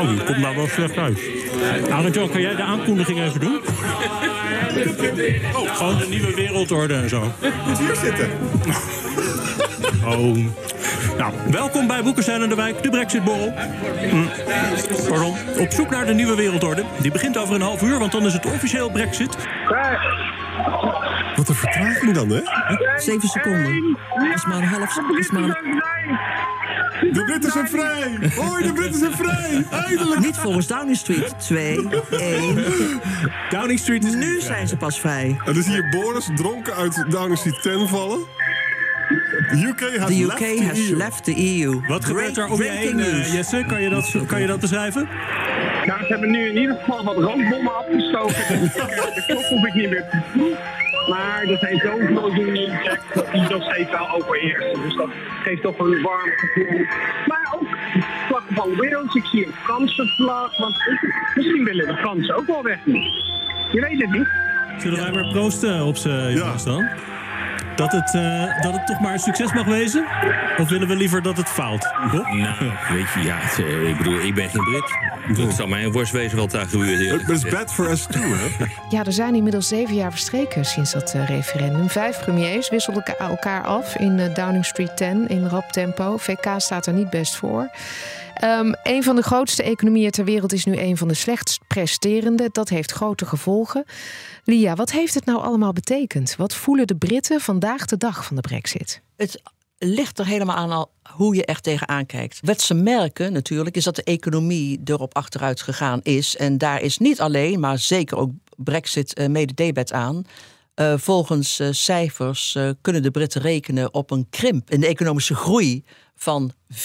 oh, die komt nou wel slecht uit. Arend kan jij de aankondiging even doen? Oh, gewoon de nieuwe wereldorde en zo. Moet hier zitten. Oh. Nou, welkom bij Boekenstein en de Wijk, de Brexitborrel. Hm. Pardon. Op zoek naar de nieuwe wereldorde. Die begint over een half uur, want dan is het officieel Brexit. Wat een vertraging dan, hè? Zeven seconden. Is maar een half is maar een... De Britten zijn vrij! Hoi, de Britten zijn vrij! Eindelijk! Niet volgens Downing Street. 2, 1. Downing Street is Nu zijn ze pas vrij. En dus hier Boris dronken uit Downing Street 10 vallen. UK has, The UK left, the has EU. left the EU. Wat gebeurt er om je heen, eh. Jesse? Kan je, dat, kan je dat beschrijven? Nou, ze hebben nu in ieder geval wat rookbommen afgestoken. Dus de klok hoef ik niet meer. Maar er zijn zoveel Union dat die nog steeds wel overheersen. Dus dat geeft toch een warm gevoel. Maar ook vlaggen van Wales. Ik zie een Franse vlag. Want ik- misschien willen de Fransen ook wel weg nu. Je weet het niet. Zullen wij maar proosten op ze, jongens dan? Dat het, eh, dat het toch maar een succes mag wezen? Of willen we liever dat het faalt? Rob? Nou, weet je, ja, het, eh, ik bedoel, ik ben geen Brit. Het zal mij een worst wezen wat daar gebeurt. Maar it's bad for us too, hè? Ja, er zijn inmiddels zeven jaar verstreken sinds dat eh, referendum. Vijf premiers wisselden elka- elkaar af in eh, Downing Street 10 in rap tempo. VK staat er niet best voor. Ehm, een van de grootste economieën ter wereld is nu een van de slechtst presterende. Dat heeft grote gevolgen. Lia, wat heeft het nou allemaal betekend? Wat voelen de Britten vandaag de dag van de brexit? Het ligt er helemaal aan al hoe je er tegenaan kijkt. Wat ze merken natuurlijk is dat de economie erop achteruit gegaan is. En daar is niet alleen, maar zeker ook Brexit eh, mede debet aan. Eh, volgens eh, cijfers kunnen de Britten rekenen op een krimp in de economische groei van 4%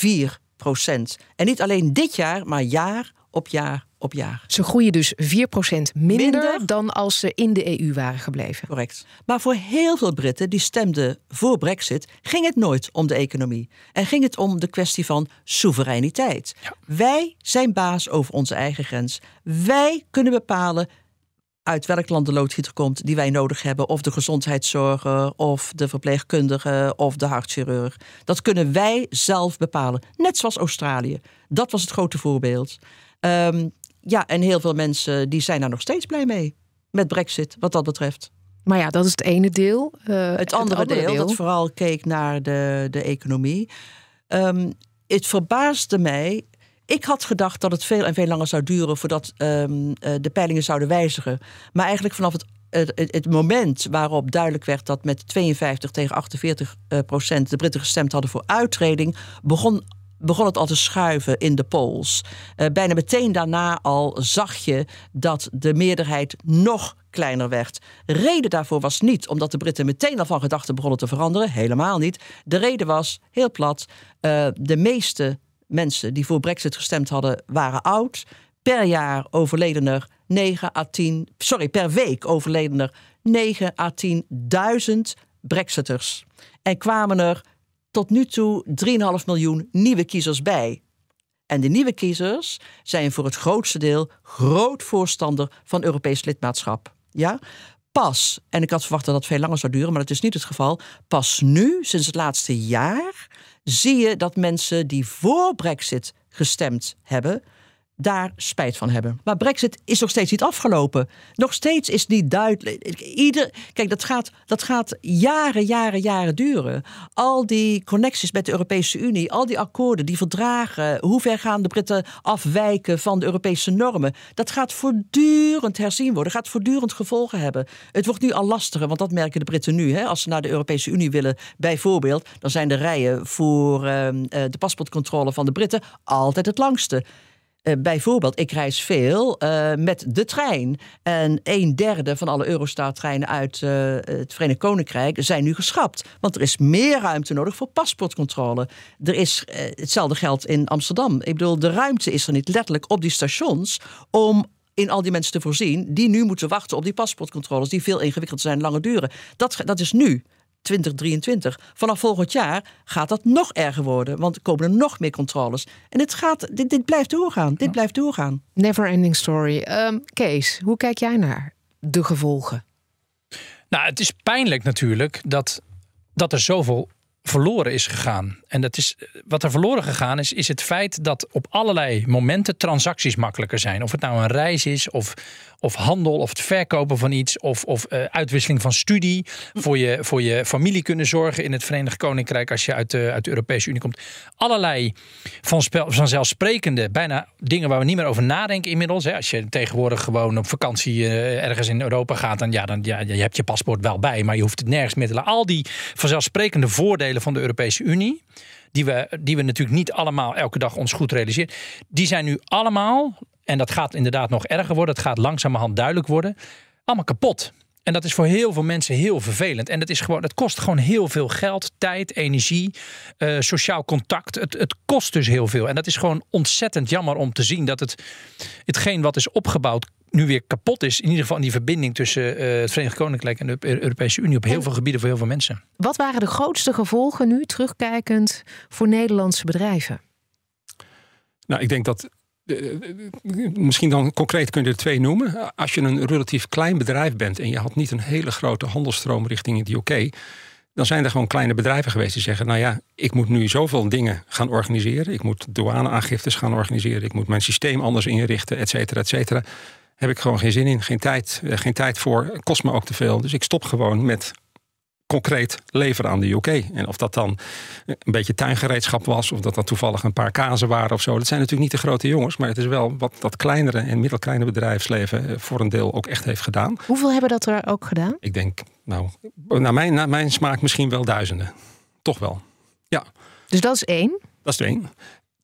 En niet alleen dit jaar, maar jaar op jaar op jaar. Ze groeien dus 4% minder, Minder? dan als ze in de EU waren gebleven. Correct. Maar voor heel veel Britten die stemden voor Brexit, ging het nooit om de economie. En ging het om de kwestie van soevereiniteit. Wij zijn baas over onze eigen grens. Wij kunnen bepalen uit welk land de loodgieter komt die wij nodig hebben, of de gezondheidszorger, of de verpleegkundige, of de hartchirurg. Dat kunnen wij zelf bepalen, net zoals Australië. Dat was het grote voorbeeld. Ehm, ja, en heel veel mensen die zijn daar nog steeds blij mee met Brexit, wat dat betreft. Maar ja, dat is het ene deel. Eh, Het andere, deel, dat vooral keek naar de, de economie. Ehm, het verbaasde mij. Ik had gedacht dat het veel en veel langer zou duren voordat ehm, eh, de peilingen zouden wijzigen. Maar eigenlijk vanaf het, het, het, moment waarop duidelijk werd dat met 52 tegen 48 uh, procent de Britten gestemd hadden voor uittreding, begon begon het al te schuiven in de polls. Uh, bijna meteen daarna al zag je dat de meerderheid nog kleiner werd. Reden daarvoor was niet omdat de Britten meteen al van gedachten begonnen te veranderen. Helemaal niet. De reden was, heel plat, uh, de meeste mensen die voor Brexit gestemd hadden, waren oud. Per jaar overleden er 9 à 10, sorry, per week overleden er 9 à 10.000 Brexiters. En kwamen er tot nu toe 3,5 miljoen nieuwe kiezers bij. En de nieuwe kiezers zijn voor het grootste deel groot voorstander van Europees lidmaatschap. Ja? Pas, en ik had verwacht dat dat veel langer zou duren, maar dat is niet het geval. Pas nu, sinds het laatste jaar, zie je dat mensen die voor Brexit gestemd hebben, daar spijt van hebben. Maar Brexit is nog steeds niet afgelopen. Nog steeds is niet duidelijk. Ieder, kijk, dat gaat, dat gaat jaren, jaren, jaren duren. Al die connecties met de Europese Unie, al die akkoorden, die verdragen, hoe ver gaan de Britten afwijken van de Europese normen, dat gaat voortdurend herzien worden, gaat voortdurend gevolgen hebben. Het wordt nu al lastiger, want dat merken de Britten nu. Hè, als ze naar de Europese Unie willen, bijvoorbeeld, dan zijn de rijen voor uh, de paspoortcontrole van de Britten altijd het langste. Uh, bijvoorbeeld, ik reis veel uh, met de trein. En een derde van alle Eurostar-treinen uit uh, het Verenigd Koninkrijk zijn nu geschrapt. Want er is meer ruimte nodig voor paspoortcontrole. Er is hetzelfde geld in Amsterdam. Ik bedoel, de ruimte is er niet letterlijk op die stations om in al die mensen te voorzien die nu moeten wachten op die paspoortcontroles, die veel ingewikkelder zijn en langer duren. Dat, dat is nu. 2023. Vanaf volgend jaar gaat dat nog erger worden, want er komen er nog meer controles. En dit, gaat, dit, dit blijft doorgaan. Dit blijft doorgaan. Never ending story. Um, Kees, hoe kijk jij naar de gevolgen? Nou, het is pijnlijk natuurlijk dat, dat er zoveel verloren is gegaan. En dat is, wat er verloren gegaan is, is het feit dat op allerlei momenten transacties makkelijker zijn. Of het nou een reis is, of, of handel, of het verkopen van iets, of, of uh, uitwisseling van studie. Voor je, voor je familie kunnen zorgen in het Verenigd Koninkrijk als je uit de, uit de Europese Unie komt. Allerlei van vanzelfsprekende, bijna dingen waar we niet meer over nadenken inmiddels. Hè. Als je tegenwoordig gewoon op vakantie uh, ergens in Europa gaat, dan, ja, dan ja, je hebt je paspoort wel bij, maar je hoeft het nergens laten. Al die vanzelfsprekende voordelen van de Europese Unie die we, die we natuurlijk niet allemaal elke dag ons goed realiseren. Die zijn nu allemaal, en dat gaat inderdaad nog erger worden, het gaat langzamerhand duidelijk worden, allemaal kapot. En dat is voor heel veel mensen heel vervelend. En dat, is gewoon, het kost gewoon heel veel geld, tijd, energie, uh, sociaal contact. Het, het kost dus heel veel. En dat is gewoon ontzettend jammer om te zien dat het, hetgeen wat is opgebouwd nu weer kapot is. In ieder geval die verbinding tussen uh, het Verenigd Koninkrijk en de Europese Unie op heel veel gebieden voor heel veel mensen. Wat waren de grootste gevolgen nu, terugkijkend, voor Nederlandse bedrijven? Nou, ik denk dat misschien dan concreet kun je er twee noemen. Als je een relatief klein bedrijf bent en je had niet een hele grote handelsstroom richting het UK, dan zijn er gewoon kleine bedrijven geweest die zeggen: Nou ja, ik moet nu zoveel dingen gaan organiseren. Ik moet douaneaangiftes gaan organiseren. Ik moet mijn systeem anders inrichten, et cetera, et cetera. Heb ik gewoon geen zin in, geen tijd, geen tijd voor. Kost me ook te veel. Dus ik stop gewoon met concreet leveren aan de UK. En of dat dan een beetje tuingereedschap was, of dat dat toevallig een paar kazen waren of zo. Dat zijn natuurlijk niet de grote jongens, maar het is wel wat dat kleinere en middelkleine bedrijfsleven eh, voor een deel ook echt heeft gedaan. Hoeveel hebben dat er ook gedaan? Ik denk, nou, naar mijn, naar mijn smaak misschien wel duizenden. Toch wel. Ja. Dus dat is één? Dat is één.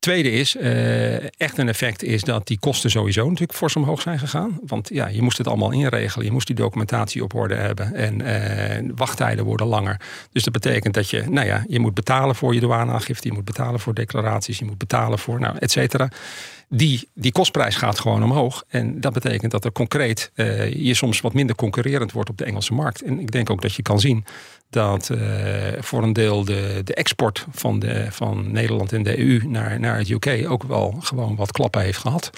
Tweede is, uh, echt een effect is dat die kosten sowieso natuurlijk fors omhoog zijn gegaan. Want ja, je moest het allemaal inregelen. Je moest die documentatie op orde hebben. En uh, wachttijden worden langer. Dus dat betekent dat je, nou ja, je moet betalen voor je douaneaangifte. Je moet betalen voor declaraties. Je moet betalen voor, nou, et cetera. Die, die kostprijs gaat gewoon omhoog. En dat betekent dat er concreet je soms wat minder concurrerend wordt op de Engelse markt. En ik denk ook dat je kan zien dat uh, voor een deel de, de export van, de, van Nederland en de EU naar, naar het UK ook wel gewoon wat klappen heeft gehad.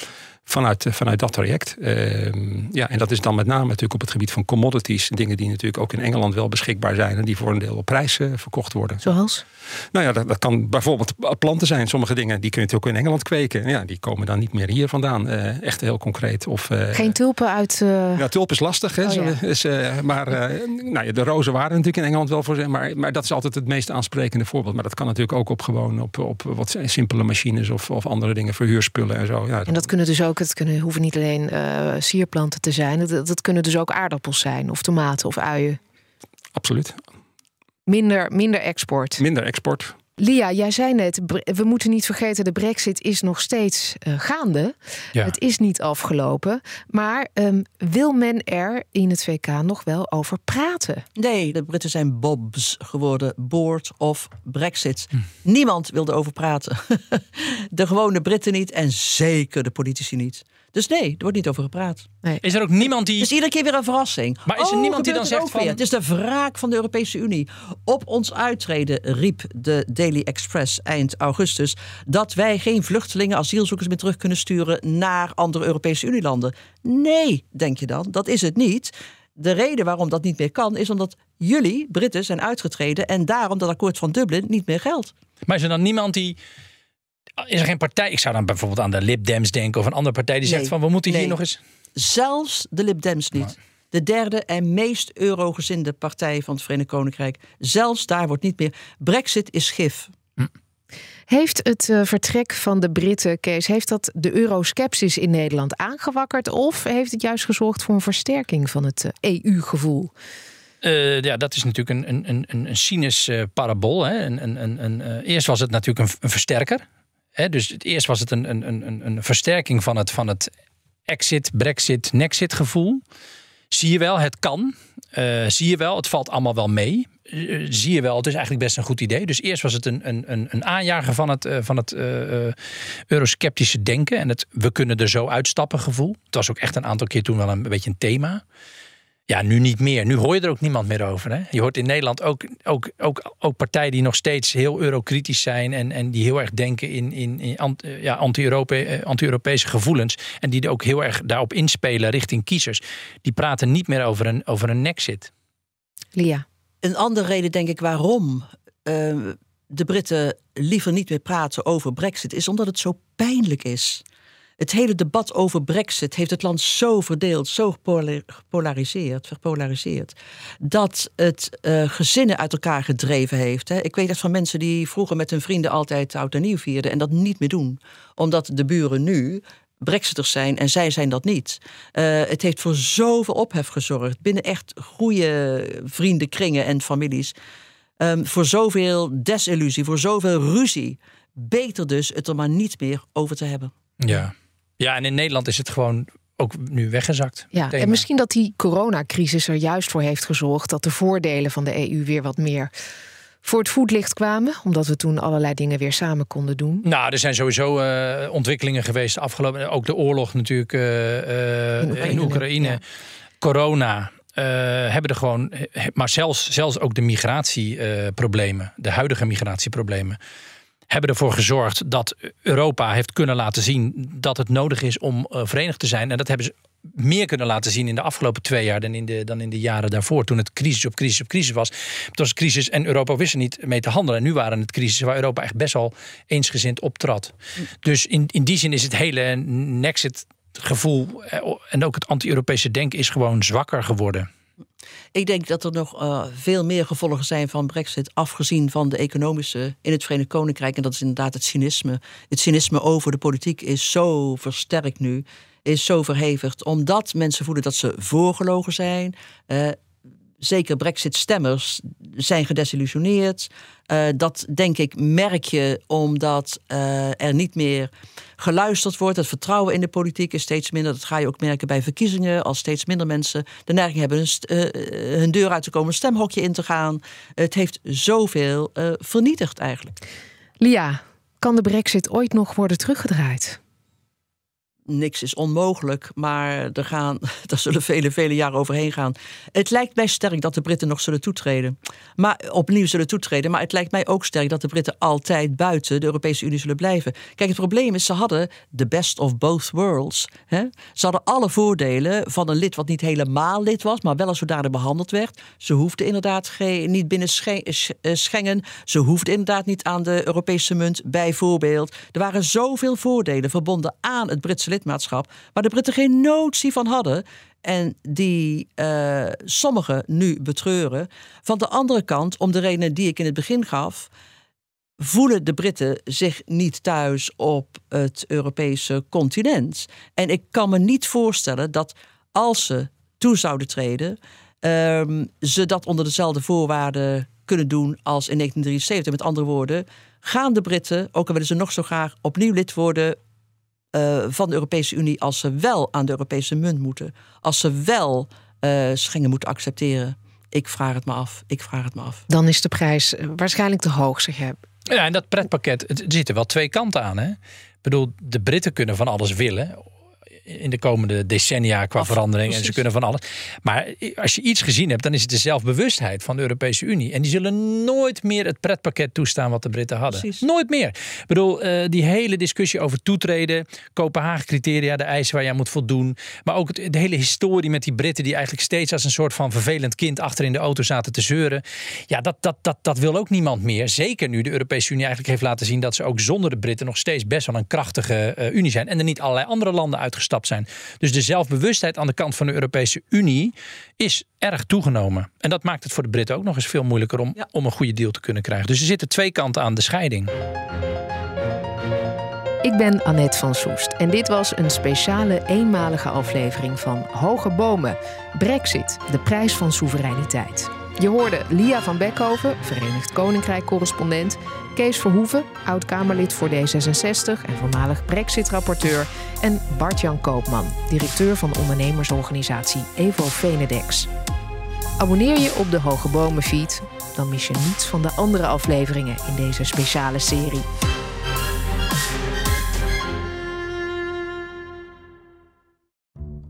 Vanuit, vanuit dat traject. Ehm, ja, en dat is dan met name natuurlijk op het gebied van commodities. Dingen die natuurlijk ook in Engeland wel beschikbaar zijn. En die voor een deel op prijs uh, verkocht worden. Zoals? Nou ja, dat, dat, kan bijvoorbeeld planten zijn. Sommige dingen die kun je natuurlijk ook in Engeland kweken. Ja, die komen dan niet meer hier vandaan. Uh, echt heel concreet. Of, Geen tulpen uit... Ja, tulp is lastig. Hè, oh, ja. is, maar nou ja, de rozen waren natuurlijk in Engeland wel voor. Maar, maar dat is altijd het meest aansprekende voorbeeld. Maar dat kan natuurlijk ook op gewoon op, op wat simpele machines of, of andere dingen, verhuurspullen en zo. Ja, en dat kunnen dus ook, het kunnen, hoeven niet alleen uh, sierplanten te zijn, dat, dat kunnen dus ook aardappels zijn, of tomaten of uien. Absoluut. Minder, minder export. Minder export. Lia, jij zei net, we moeten niet vergeten, de brexit is nog steeds uh, gaande. Ja. Het is niet afgelopen. Maar um, wil men er in het VK nog wel over praten? Nee, de Britten zijn bobs geworden, board of brexit. Hm. Niemand wil erover praten. de gewone Britten niet en zeker de politici niet. Dus nee, er wordt niet over gepraat. Nee. Is er ook niemand die. Het is iedere keer weer een verrassing. Maar is er oh, niemand die dan zegt van. Weer. Het is de wraak van de Europese Unie. Op ons uittreden riep de Daily Express eind augustus dat wij geen vluchtelingen, asielzoekers meer terug kunnen sturen naar andere Europese Unielanden. Nee, denk je dan, dat is het niet. De reden waarom dat niet meer kan, is omdat jullie, Britten, zijn uitgetreden en daarom dat akkoord van Dublin niet meer geldt. Maar is er dan niemand die is er geen partij? Ik zou dan bijvoorbeeld aan de Lib Dems denken of een andere partij die zegt van we moeten hier nog eens. Zelfs de Lib Dems niet. De derde en meest eurogezinde partij van het Verenigd Koninkrijk. Zelfs daar wordt niet meer. Brexit is gif. Hm. Heeft het uh, vertrek van de Britten, Kees, heeft dat de euroskepsis in Nederland aangewakkerd? Of heeft het juist gezorgd voor een versterking van het uh, EU-gevoel? Uh, ja, dat is natuurlijk een, een, een, een parabool. Hè. Een, een, een, eerst was het natuurlijk een, een versterker dus het eerst was het een, een, een, een versterking van het, van het exit, brexit, nexit gevoel. Zie je wel, het kan. Uh, zie je wel, het valt allemaal wel mee. Uh, zie je wel, het is eigenlijk best een goed idee. Dus eerst was het een, een, een aanjager van het, van het eurosceptische denken. En het we kunnen er zo uitstappen gevoel. Het was ook echt een aantal keer toen wel een beetje een thema. Ja, nu niet meer. Nu hoor je er ook niemand meer over. Hè? Je hoort in Nederland ook, ook, ook, ook partijen die nog steeds heel eurokritisch zijn. En, en die heel erg denken in, in, in ja, anti-Europese anti gevoelens. En die er ook heel erg daarop inspelen richting kiezers. Die praten niet meer over een, over een nexit. Lia. Een andere reden, denk ik, waarom uh, de Britten liever niet meer praten over Brexit, is omdat het zo pijnlijk is. Het hele debat over Brexit heeft het land zo verdeeld, zo gepolariseerd, verpolariseerd, dat het uh, gezinnen uit elkaar gedreven heeft. Hè. Ik weet dat van mensen die vroeger met hun vrienden altijd oud en nieuw vierden en dat niet meer doen, omdat de buren nu Brexiters zijn en zij zijn dat niet. Uh, het heeft voor zoveel ophef gezorgd binnen echt goede vriendenkringen en families. Um, voor zoveel desillusie, voor zoveel ruzie. Beter dus het er maar niet meer over te hebben. Ja. Ja, en in Nederland is het gewoon ook nu weggezakt. Ja, en misschien dat die coronacrisis er juist voor heeft gezorgd dat de voordelen van de EU weer wat meer voor het voetlicht kwamen, omdat we toen allerlei dingen weer samen konden doen? Nou, er zijn sowieso uh, ontwikkelingen geweest afgelopen. Ook de oorlog natuurlijk uh, in Oekraïne. In Oekraïne. Corona. Hebben er gewoon, maar zelfs, zelfs ook de migratieproblemen, de huidige migratieproblemen, hebben ervoor gezorgd dat Europa heeft kunnen laten zien dat het nodig is om uh, verenigd te zijn. En dat hebben ze meer kunnen laten zien in de afgelopen twee jaar dan in de, dan in de jaren daarvoor. Toen het crisis op crisis op crisis was. Het was crisis en Europa wist er niet mee te handelen. En nu waren het crisis waar Europa echt best wel eensgezind optrad. Dus in, in die zin is het hele Nexit gevoel eh, en ook het anti-Europese denken is gewoon zwakker geworden. Ik denk dat er nog uh, veel meer gevolgen zijn van Brexit, afgezien van de economische in het Verenigd Koninkrijk. En dat is inderdaad het cynisme. Het cynisme over de politiek is zo versterkt nu, is zo verhevigd, omdat mensen voelen dat ze voorgelogen zijn. Uh, zeker Brexit-stemmers zijn gedesillusioneerd. Uh, dat denk ik merk je omdat uh, er niet meer geluisterd wordt. Het vertrouwen in de politiek is steeds minder. Dat ga je ook merken bij verkiezingen. Als steeds minder mensen de neiging hebben hun, uh, hun deur uit te komen, een stemhokje in te gaan. Het heeft zoveel vernietigd eigenlijk. Lia, kan de Brexit ooit nog worden teruggedraaid? Niks is onmogelijk, maar er, gaan, er zullen vele, vele jaren overheen gaan. Het lijkt mij sterk dat de Britten nog zullen toetreden. Maar opnieuw zullen toetreden. Maar het lijkt mij ook sterk dat de Britten altijd buiten de Europese Unie zullen blijven. Kijk, het probleem is, ze hadden de best of both worlds. Hè? Ze hadden alle voordelen van een lid wat niet helemaal lid was, maar wel als zodanig behandeld werd. Ze hoefden inderdaad geen, niet binnen eh, Schengen. Ze hoefden inderdaad niet aan de Europese munt, bijvoorbeeld. Er waren zoveel voordelen verbonden aan het Britse lidmaatschap, waar de Britten geen notie van hadden. En die uh, sommigen nu betreuren. Van de andere kant, om de redenen die ik in het begin gaf, voelen de Britten zich niet thuis op het Europese continent. En ik kan me niet voorstellen dat als ze toe zouden treden, um, ze dat onder dezelfde voorwaarden kunnen doen als in 1973. Met andere woorden, gaan de Britten, ook al willen ze nog zo graag opnieuw lid worden uh, van de Europese Unie, als ze wel aan de Europese munt moeten, als ze wel uh, Schengen moeten accepteren. Ik vraag het me af. Ik vraag het me af. Dan is de prijs eh, waarschijnlijk te hoog, zeg je. Ja, en dat pretpakket, er zitten wel twee kanten aan. Hè? Ik bedoel, de Britten kunnen van alles willen in de komende decennia qua verandering. En ze kunnen van alles. Maar als je iets gezien hebt, dan is het de zelfbewustheid van de Europese Unie. En die zullen nooit meer het pretpakket toestaan wat de Britten hadden. Precies. Nooit meer. Ik bedoel, uh, die hele discussie over toetreden, Kopenhagen-criteria, de eisen waar je aan moet voldoen. Maar ook het, de hele historie met die Britten die eigenlijk steeds als een soort van vervelend kind achter in de auto zaten te zeuren. Ja, dat, dat, dat, dat wil ook niemand meer. Zeker nu de Europese Unie eigenlijk heeft laten zien dat ze ook zonder de Britten nog steeds best wel een krachtige uh, Unie zijn. En er niet allerlei andere landen uitgestapt zijn. Dus de zelfbewustheid aan de kant van de Europese Unie is erg toegenomen. En dat maakt het voor de Britten ook nog eens veel moeilijker om, om een goede deal te kunnen krijgen. Dus er zitten twee kanten aan de scheiding. Ik ben Annette van Soest en dit was een speciale eenmalige aflevering van Hoge Bomen. Brexit, de prijs van soevereiniteit. Je hoorde Lia van Beckhoven, Verenigd Koninkrijk-correspondent, Kees Verhoeven, oud-Kamerlid voor D66 en voormalig Brexit-rapporteur, en Bart-Jan Koopman, directeur van ondernemersorganisatie Evo Venedex. Abonneer je op de Hoge Bomen feed, dan mis je niets van de andere afleveringen in deze speciale serie.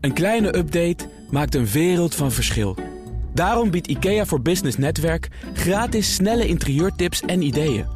Een kleine update maakt een wereld van verschil. Daarom biedt IKEA voor Business Netwerk gratis snelle interieurtips en ideeën.